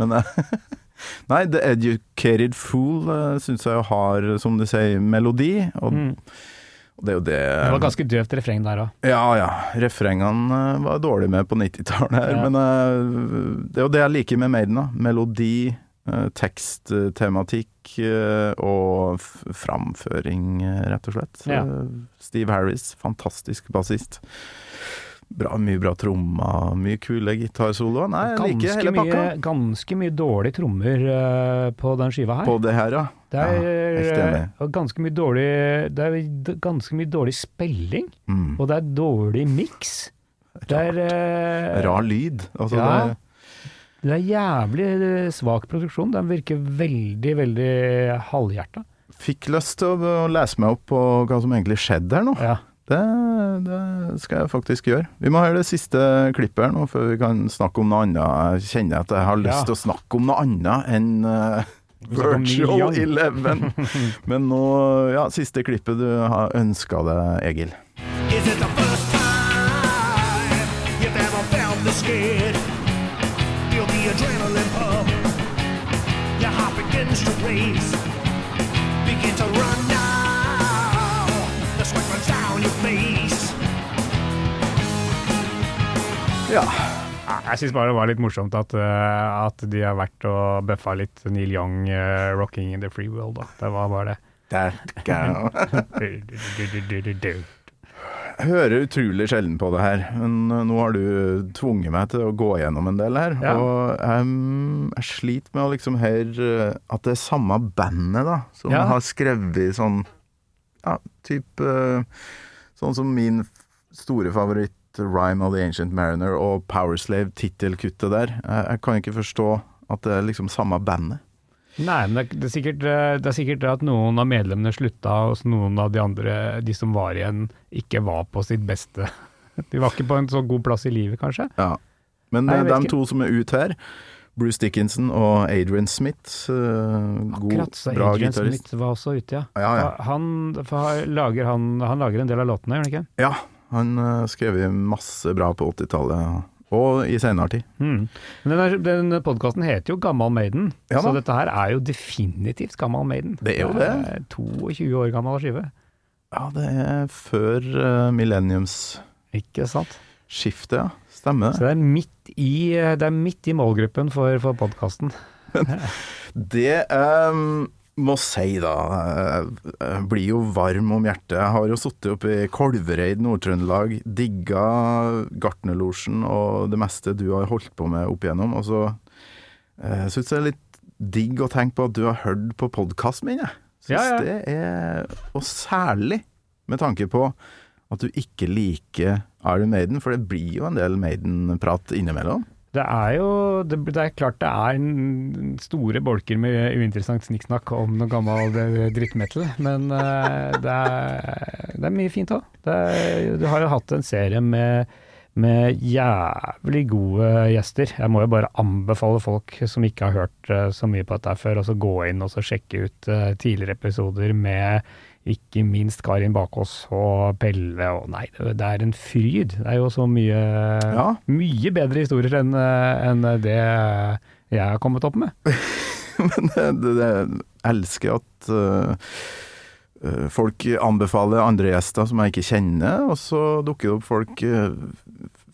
Men eh, Nei, The Educated Fool uh, syns jeg jo har, som du sier, melodi. Og, Mm. og det er jo det Det var ganske døvt refreng der òg. Ja ja. Refrengene eh, var jeg dårlig med på 90-tallet her, Ja. men eh, det er jo det jeg liker med Maiden. da. Melodi, eh, teksttematikk eh, og framføring, eh, rett og slett. Ja. Eh, Steve Harris, fantastisk bassist. Bra, mye bra trommer, mye kule gitarsoloer. Nei, jeg liker hele pakka. mye- ganske mye dårlige trommer uh, på den skiva her. På det her, ja. Det er, ja, eh, ganske mye dårlig Det er ganske mye dårlig spilling, Mm. og det er dårlig miks. Det er uh, Rar lyd. Altså, ja. det, Det er jævlig svak produksjon. Den virker veldig, veldig halvhjerta. fikk lyst til å lese meg opp på hva som egentlig skjedde her nå. Ja. Det, det skal jeg faktisk gjøre. Vi må høre det siste klippet her nå, før vi kan snakke om noe annet. Jeg kjenner at jeg har lyst Ja. til å snakke om noe annet enn Neil Virtual Young. Eleven. Men nå, ja, siste klippet du har ønska deg, Egil. Is it the first time you've ever felt the scared? Feel the adrenaline pump. Your heart begins to race. Ja. Jeg syns bare det var litt morsomt at, eh, at de har vært og bøffa litt Neil Young, uh, 'Rocking in the Free World'. Da. Det var bare det. Jeg hører utrolig sjelden på det her, men uh, nå har du tvunget meg til å gå gjennom en del her. Ja. Og um, jeg sliter med å liksom høre at det er samme bandet, da, som Ja. har skrevet sånn Ja, type Sånn som min store favoritt, 'Rhyme of the Ancient Mariner' og 'Powerslave', tittelkuttet der. Jeg, kan ikke forstå at det er liksom samme bandet. Nei, men det, det, er sikkert, eh, det er sikkert at noen av medlemmene slutta, og noen av de andre, de som var igjen, ikke var på sitt beste. De var ikke på en så god plass i livet, kanskje. Ja. Men Nei, uh, de ikke. to som er ute her, Bruce Dickinson og Adrian Smith, uh, god, Akkurat, så bra Adrian gitarist. Smith var også ute, ja. Ja, ja. Han, han, lager, han, han lager en del av låtene, gjør han ikke? Ja, han uh, skrev masse bra på 80-tallet, og i senere tid. Mm. Men den, den podkasten heter jo Gammal Maiden, Ja så dette her er jo definitivt Gammal Maiden. Det er jo det. det er 22 år gammel skive. Ja, det er før uh, millenniumsskiftet, Ikke sant? ja. Stemmer Så det. det er midt i, det er midt i målgruppen for, for podkasten. Det jeg må si, da Jeg jeg blir jo varm om hjertet. Jeg har jo sittet oppe i Kolvereid, Nord-Trøndelag, digga Gartnerlosjen og det meste du har holdt på med opp igjennom. Og så eh, syns jeg det er litt digg å tenke på at du har hørt på podkasten min, jeg. Syns Ja, ja. det er Og særlig med tanke på at du ikke liker Iron Maiden, for det blir jo en del Maiden-prat innimellom. Det er jo det, det er klart det er store bolker med uinteressant snikksnakk om noe gammel eh, drittmetal, men eh, det, er, det er mye fint òg. Du har jo hatt en serie med, med jævlig gode gjester. Jeg må jo bare anbefale folk som ikke har hørt eh, så mye på dette før, så gå inn og sjekke ut tidligere episoder med ikke minst Karin Bakås og Pelle og Nei, det er en fryd. Det er jo så mye, Ja. mye bedre historier enn en det jeg har kommet opp med. Men det jeg elsker at øh, folk anbefaler andre gjester som jeg ikke kjenner, og så dukker det opp folk uh,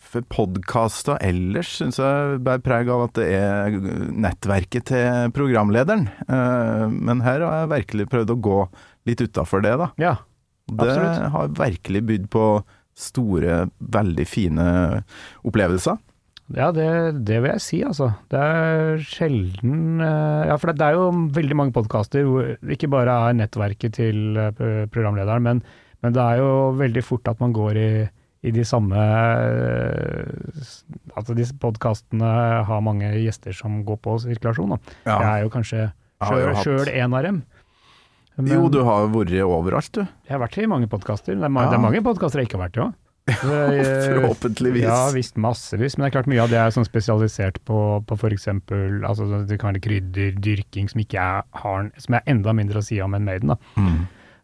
For podkaster ellers syns jeg bærer preg av at det er nettverket til programlederen. Eh, Men her har jeg virkelig prøvd å gå litt utafor det, da. Ja, Det har virkelig bydd på store, veldig fine opplevelser. Ja, det, det vil jeg si, altså. Det er sjelden eh, Ja, for det, det er jo veldig mange podkaster hvor ikke bare er nettverket til eh, programlederen, men, men det er jo veldig fort at man går i, i de samme eh, Altså disse podkastene har mange gjester som går på sirkulasjon, da. Ja. Jeg er jo kanskje sjøl en av dem. Men Jo, du har vært overalt, du. Jeg har vært i mange podkaster. Det, er ma- Ja. det er mange podkaster jeg ikke har vært i òg. Forhåpentligvis. Ja visst, massevis. Men det er klart mye av det er sånn spesialisert på, på f.eks. Altså, det kan være krydderdyrking som ikke jeg har Som er enda mindre å si om enn Maiden. da. Mm.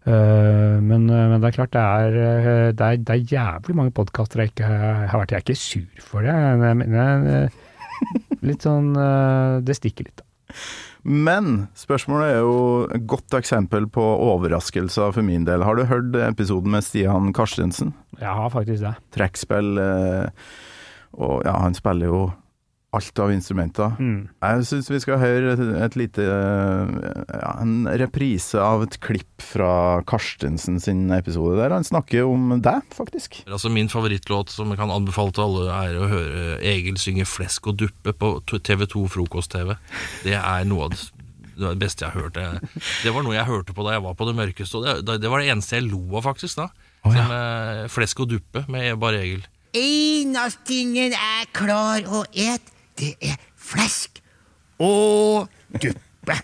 Uh, men, men det er klart, det er, eh, det er, det er jævlig mange podkaster jeg ikke har vært Jeg er ikke sur for det, men jeg mener eh, litt sånn eh, Det stikker litt. da. Men spørsmålet er jo et godt eksempel på overraskelser for min del. Har du hørt episoden med Stian Karstensen? Jeg har faktisk det. Trekkspill, eh, og ja, han spiller jo alt av instrumenter. Mm. Jeg syns vi skal høre et, et lite eh, ja, En reprise av et klipp fra Karstensen sin episode, der han snakker om deg, faktisk. Altså Min favorittlåt som jeg kan anbefale til alle, er å høre Egil synge 'Flesk og duppe' på TV2 Frokost-TV. Det er noe av det, det var det beste jeg har hørt. Det, var noe jeg hørte på da jeg var på det mørkeste. Og det, det var det eneste jeg lo av, faktisk. da Som, eh, 'Flesk og duppe' med bare Egil. En av tingene er klar å et, det er flesk og duppe.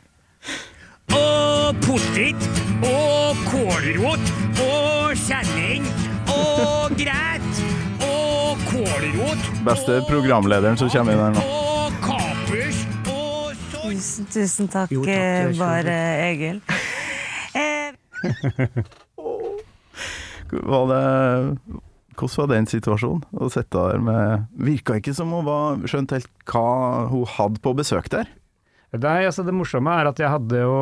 Og potet og kålrot og kjenning og græt og kålrot Beste programlederen som kommer inn her nå. og kapus og Tusen, tusen takk, Jo, takk, eh, bare Egil. Eh, Var det hvordan var den situasjonen? Å sitte der med Virka ikke som hun var skjønt helt hva hun hadde på besøk der. Nei, altså Det morsomme er at jeg hadde jo,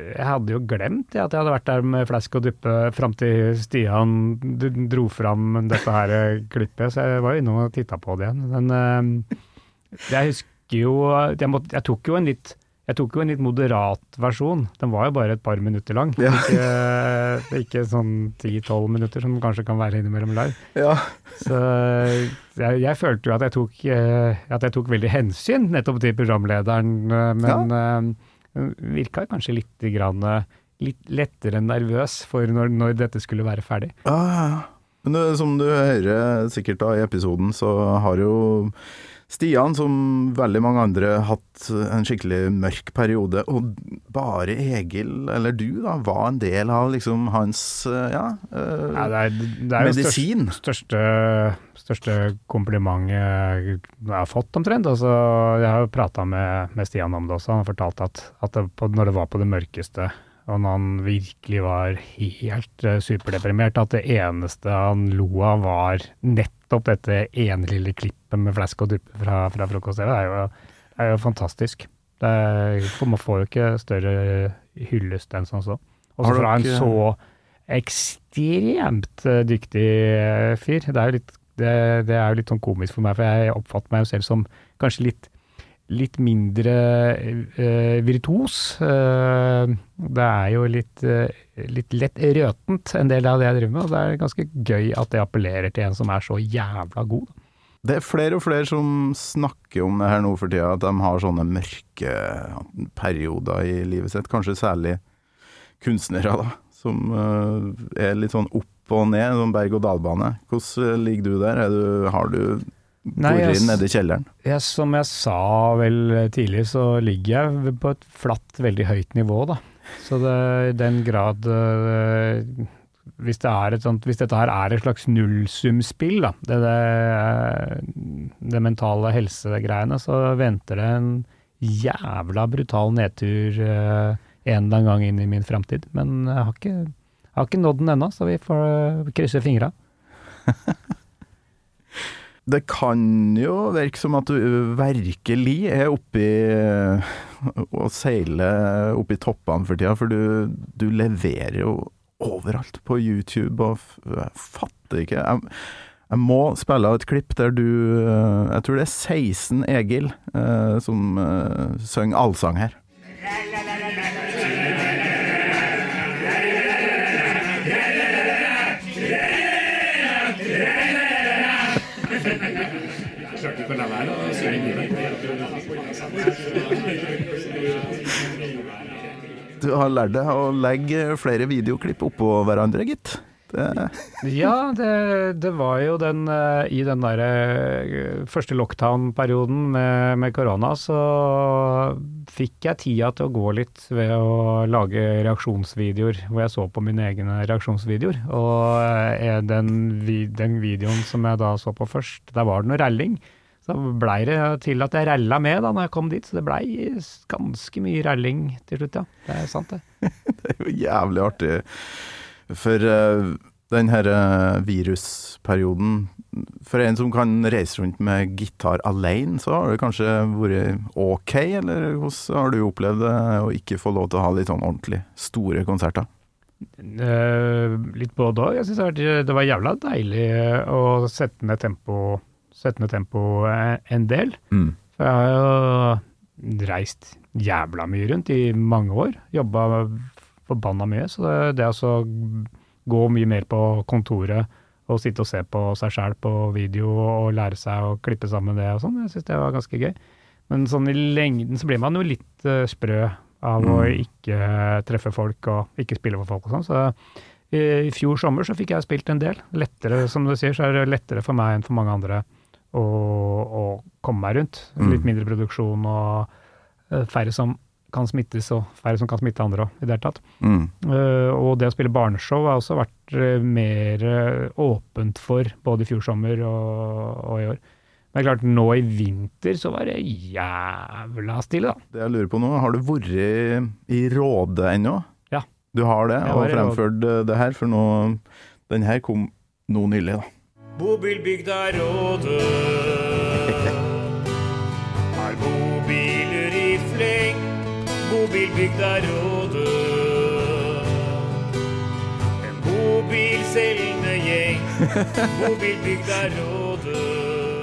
jeg hadde jo glemt ja, at jeg hadde vært der med flesk og duppe fram til Stian dro fram dette her klippet, så jeg var jo innom og titta på det igjen. Men eh, jeg husker jo jeg, måtte, jeg tok jo en litt jeg tok jo en litt moderat versjon. Den var jo bare et par minutter lang. Ja. Ikke, ikke sånn 10-12 minutter som kanskje kan være innimellom live. Ja. Så jeg, jeg følte jo at jeg, tok, eh, at jeg tok veldig hensyn nettopp til programlederen, eh, men ja. virka kanskje litt, grann, eh, litt lettere nervøs for når, når dette skulle være ferdig. Ja. Men det, som du hører sikkert da i episoden, så har jo Stian, som veldig mange andre, hatt en skikkelig mørk periode. Og bare Egil, eller du, da, var en del av liksom hans eh, ja, øh, Nei, det er, det er medisin. Største, største, største komplimentet jeg har fått, omtrent. Altså, jeg har jo prata med, med Stian om det også. Han har fortalt at, at det, på, når det var på det mørkeste, og når han virkelig var helt eh, superdeprimert, at det eneste han lo av var nettopp dette ene lille klippet med flask og duppe fra, fra frokost-TV. Er jo, er jo fantastisk. Det er, for man får jo ikke større hyllest enn sånn så. Også fra en så ekstremt eh, dyktig eh, fyr. Det er jo litt, det, det er jo litt sånn komisk for meg, for jeg oppfatter meg jo selv som kanskje litt, litt mindre eh, virtuos. Eh, det er jo litt, eh, litt lett røtent, en del av det jeg driver med, og det er ganske gøy at det appellerer til en som er så jævla god. Det er flere og flere som snakker om det her nå for tida, at de har sånne mørke perioder i livet sitt. Kanskje særlig kunstnere, da. Som eh, er litt sånn opp og ned, sånn berg-og-dal-bane. Hvordan eh, ligger du der? Er du, har du Nei, boret jeg- nede i kjelleren? Jeg, som jeg sa vel tidlig, så ligger jeg på et flatt, veldig høyt nivå, da. Så det, i den grad øh, hvis, det er et sånt, hvis dette her er et slags nullsumspill, da, det, det, det mentale helsegreiene, så venter det en jævla brutal nedtur øh, en eller annen gang inn i min framtid. Men jeg har ikke, jeg har ikke nådd den ennå, så vi får krysse fingra. Det kan jo virke som at du virkelig er oppi å seile oppi toppene for tida, for du, du leverer jo overalt på YouTube, og jeg fatter ikke jeg, jeg må spille av et klipp der du Jeg tror det er 16 Egil eh, som eh, synger allsang her. La, la, la, la være å synge Du har lært deg å legge flere videoklipp oppå hverandre, gitt. Det, Ja, det, det var jo den eh, I den der eh, første lockdown-perioden med, med korona, så fikk jeg tida til å gå litt ved å lage reaksjonsvideoer, hvor jeg så på mine egne reaksjonsvideoer. Og eh, den, den videoen som jeg da så på først, der var det noe ralling. Så blei det til at jeg ralla med da når jeg kom dit, så det blei ganske mye ralling til slutt, ja. Det er sant, det. Det er jo jævlig artig. For uh, den her eh, virusperioden For en som kan reise rundt med gitar alene, så har det kanskje vært ok, eller hvordan har du opplevd det å ikke få lov til å ha litt sånn ordentlig store konserter? Uh, litt både òg. Jeg syns det, var- det var jævla deilig å sette ned tempo, sette ned tempo eh, en del. Mm. For jeg har jo reist jævla mye rundt i mange år. Jobba forbanna mye. Så det, det å gå mye mer på kontoret og sitte og se på seg sjæl på video og lære seg å klippe sammen det og sånn, jeg syns det var ganske gøy. Men sånn i lengden så blir man jo litt eh, sprø av å Mm. ikke treffe folk og ikke spille for folk og sånn. Så i, i fjor sommer så fikk jeg spilt en del. Lettere, som du sier, så er det lettere for meg enn for mange andre å, å komme meg rundt. Mm. Litt mindre produksjon og eh, færre som kan smittes, og færre som kan smitte andre òg, i det hele tatt. Mm. Uh, og det å spille barneshow har også vært eh, mer åpent for både i fjor sommer og, og i år. Men det er klart, nå i vinter så var det jævla stille, da. Det jeg lurer på nå, har du vært i, i Råde ennå? Ja. Du har det, og fremført det her, for nå Den her kom nå nylig, da. Bobilbygda Råde Har bobiler i fleng Bobilbygda Råde En bobilselgende gjeng Bobilbygda Råde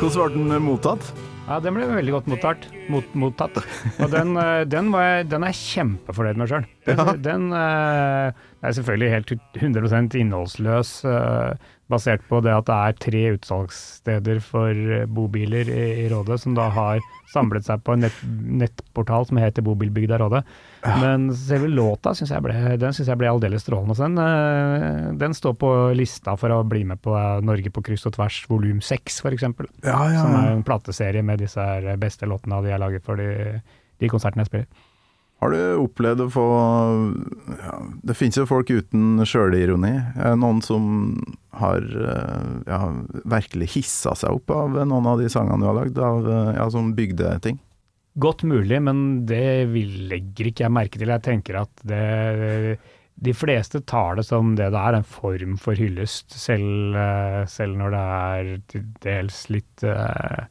Hvordan ble den mottatt? Ja, den ble veldig godt mottatt. Mot, mottatt. Og den, eh, den, var jeg, den er jeg kjempefornøyd med sjøl. Den, Ja. den eh, er selvfølgelig helt ut- 100 innholdsløs, eh, basert på det at det er tre utsalgssteder for eh, bobiler i, i Rådet, som da har samlet seg på en nett, nettportal som heter Bobilbygda Rådet. Men selve låta syns jeg ble, den synes jeg ble aldeles strålende. Den, eh, den står på lista for å bli med på eh, Norge på kryss og tvers volum 6, f.eks. Ja, ja, Som er en plateserie med disse beste låtene de har laget for de, de konsertene jeg spiller. Har du opplevd å få ja, Det finnes jo folk uten sjølironi. Noen som har eh, ja, virkelig hissa seg opp av noen av de sangene du har lagd, av ja, ja, bygde bygdeting? Godt mulig, men det legger ikke jeg merke til. Jeg tenker at det De fleste tar det som det det er, en form for hyllest, selv, eh, selv når det er til dels litt eh,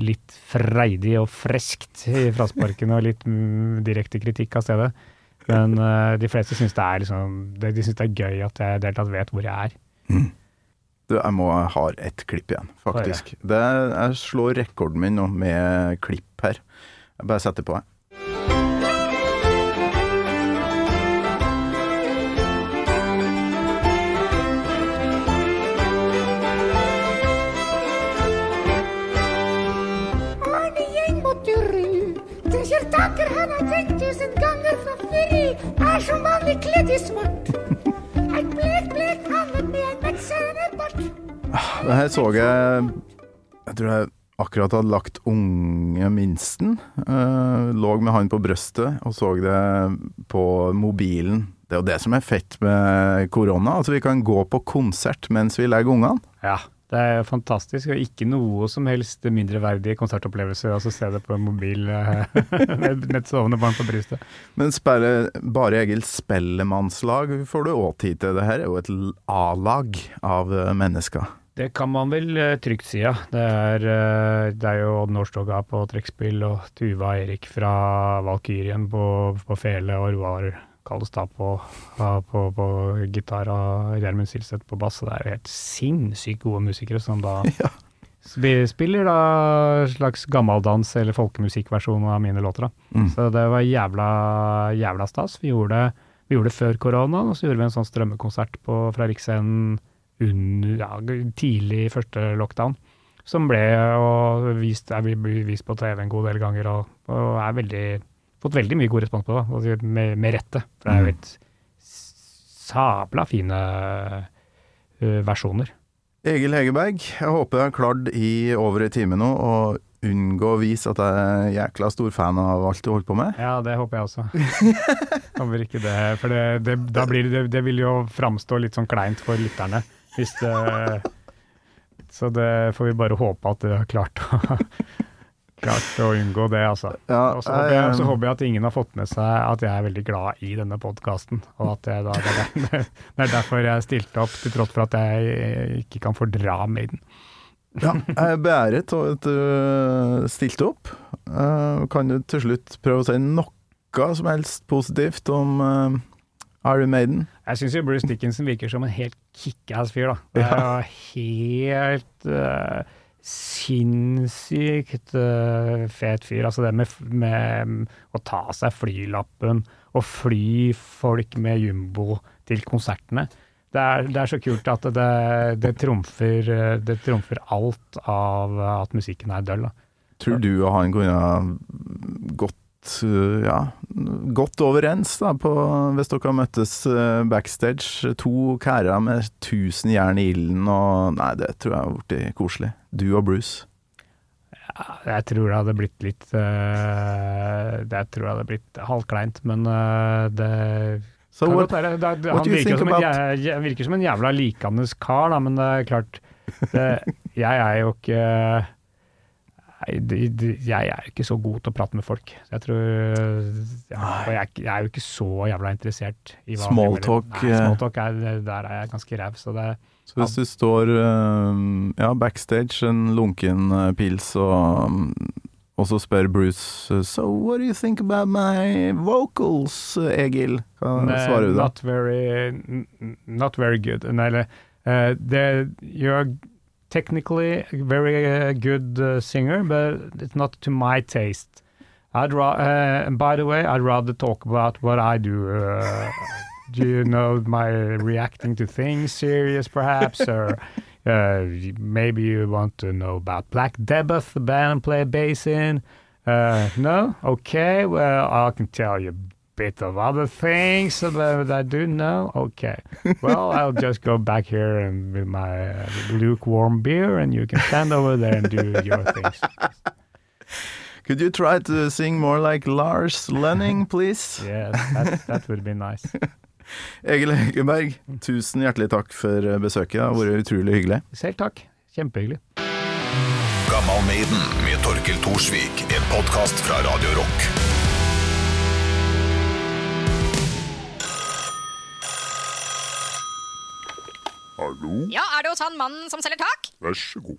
Litt freidig og freskt i frasparkene og litt mm, direkte kritikk av stedet. Men uh, de fleste syns det er liksom de, det er gøy at jeg i det hele tatt vet hvor jeg er. Du, jeg må ha ett klipp igjen, faktisk. Det, jeg slår rekorden min nå med klipp her. Jeg bare setter på. jeg. Tusen ganger fra før er så mange kledd i svart. En blek, blek hanne med en bart. Det her så jeg Jeg tror jeg akkurat hadde lagt unge minsten. Eh, lå med han på brøstet og så det på mobilen. Det er jo det som er fett med korona. Altså Vi kan gå på konsert mens vi legger ungene. Ja, det er fantastisk, og ikke noe som helst mindreverdig konsertopplevelse å se det på en mobil eh, med med et sovende barn på brystet. Men spille, bare Egil Spellemannslag får du òg tid til. Det her er jo et A-lag av eh, mennesker. Det kan man vel eh, trygt si, ja. Det er, det er jo Odd Norstoga på trekkspill og Tuva Erik fra Valkyrien på, på fele og Roar Kallestad på, på, på gitar og Gjermund Silseth på bass. Så det er jo helt sinnssykt gode musikere som da spi- spiller da slags gammeldans eller folkemusikkversjon av mine låter. da. Mm. Så det var jævla, jævla stas. Vi gjorde, det- vi gjorde det før koronaen, og så gjorde vi en sånn strømmekonsert på, fra Riksscenen under, ja, tidlig i første lockdown. Som ble og vist, er vist på TV en god del ganger, og, og er veldig, fått veldig mye god respons på det, med, med rette. For det er jo et sabla fine ø, versjoner. Egil Hegerberg, jeg håper jeg har klart i over en time nå å unngå å vise at jeg er jækla stor fan av alt du holder på med. Ja, det håper jeg også. Håper ikke det, for det, det, da blir det, det vil jo framstå litt sånn kleint for lytterne. Hvis det Så det får vi bare håpe at du har klart å, klart å unngå det, altså. Ja, og så håper, jeg, så håper jeg at ingen har fått med seg at jeg er veldig glad i denne podkasten. Og at jeg da, det, er, det er derfor jeg stilte opp, til tross for at jeg ikke kan fordra Maiden. Ja, jeg er beæret over at du stilte opp. Eh, kan du til slutt prøve å si noe som helst positivt om Iron Maiden? Jeg syns Bruce Dickinson virker som en helt kickass fyr, da. Det jo helt eh, sinnssykt uh, fet fyr. Altså det med, med å ta seg flylappen og fly folk med jumbo til konsertene. Det er, det er så kult at det, det, trumfer, alt av at musikken er døll. Tror du han kunne gått ja, godt overens da, på, hvis dere møttes uh, backstage? To kærer med tusen jern i ilden og Nei, det tror jeg har blitt koselig. Du og Bruce. Jeg tror det hadde blitt litt uh, Det tror jeg hadde blitt halvkleint, men uh, det So kan godt være. Det, det, han, virker som en, virker som en jævla likandes kar, da, men det er klart det, Jeg er jo ikke Nei, de, de, jeg er ikke så god til å prate med folk. Jeg tror ja, jeg, jeg er jo ikke så jævla interessert i hva Small talk, eh. smalltalk er, der er jeg ganske ræv, så det Så hvis du står uh, ja, backstage, en lunken uh, pils, og, um, og så spør Bruce So what do you think about my vocals, Egil? Hva svarer du da? Not very, not very good. Nei, eh, det, you're technically a very uh, good uh, singer, but it's not to my taste. I'd ra- uh, and by the way, I'd rather talk about what I do. Uh, do you know my reacting to things, serious perhaps, or uh, maybe you want to know about Black Debbath, the band I play bass in? Uh, no? Okay, well, I can tell you bit of other things that I do know. Okay. Well, I'll just go back here and with my uh, lukewarm beer, and you can stand over there and do your things. Could you try to sing more like Lars Lenning, please? Yeah, that, that would be nice. Egil Hegerberg, tusen hjertelig takk for uh, besøket. Det har vært utrolig hyggelig. Selv takk. Kjempehyggelig. Gammal Maiden med Torkel Thorsvik, en podkast fra Radio Rock. Hallo, Ja, er det hos han mannen som selger tak? vær så god.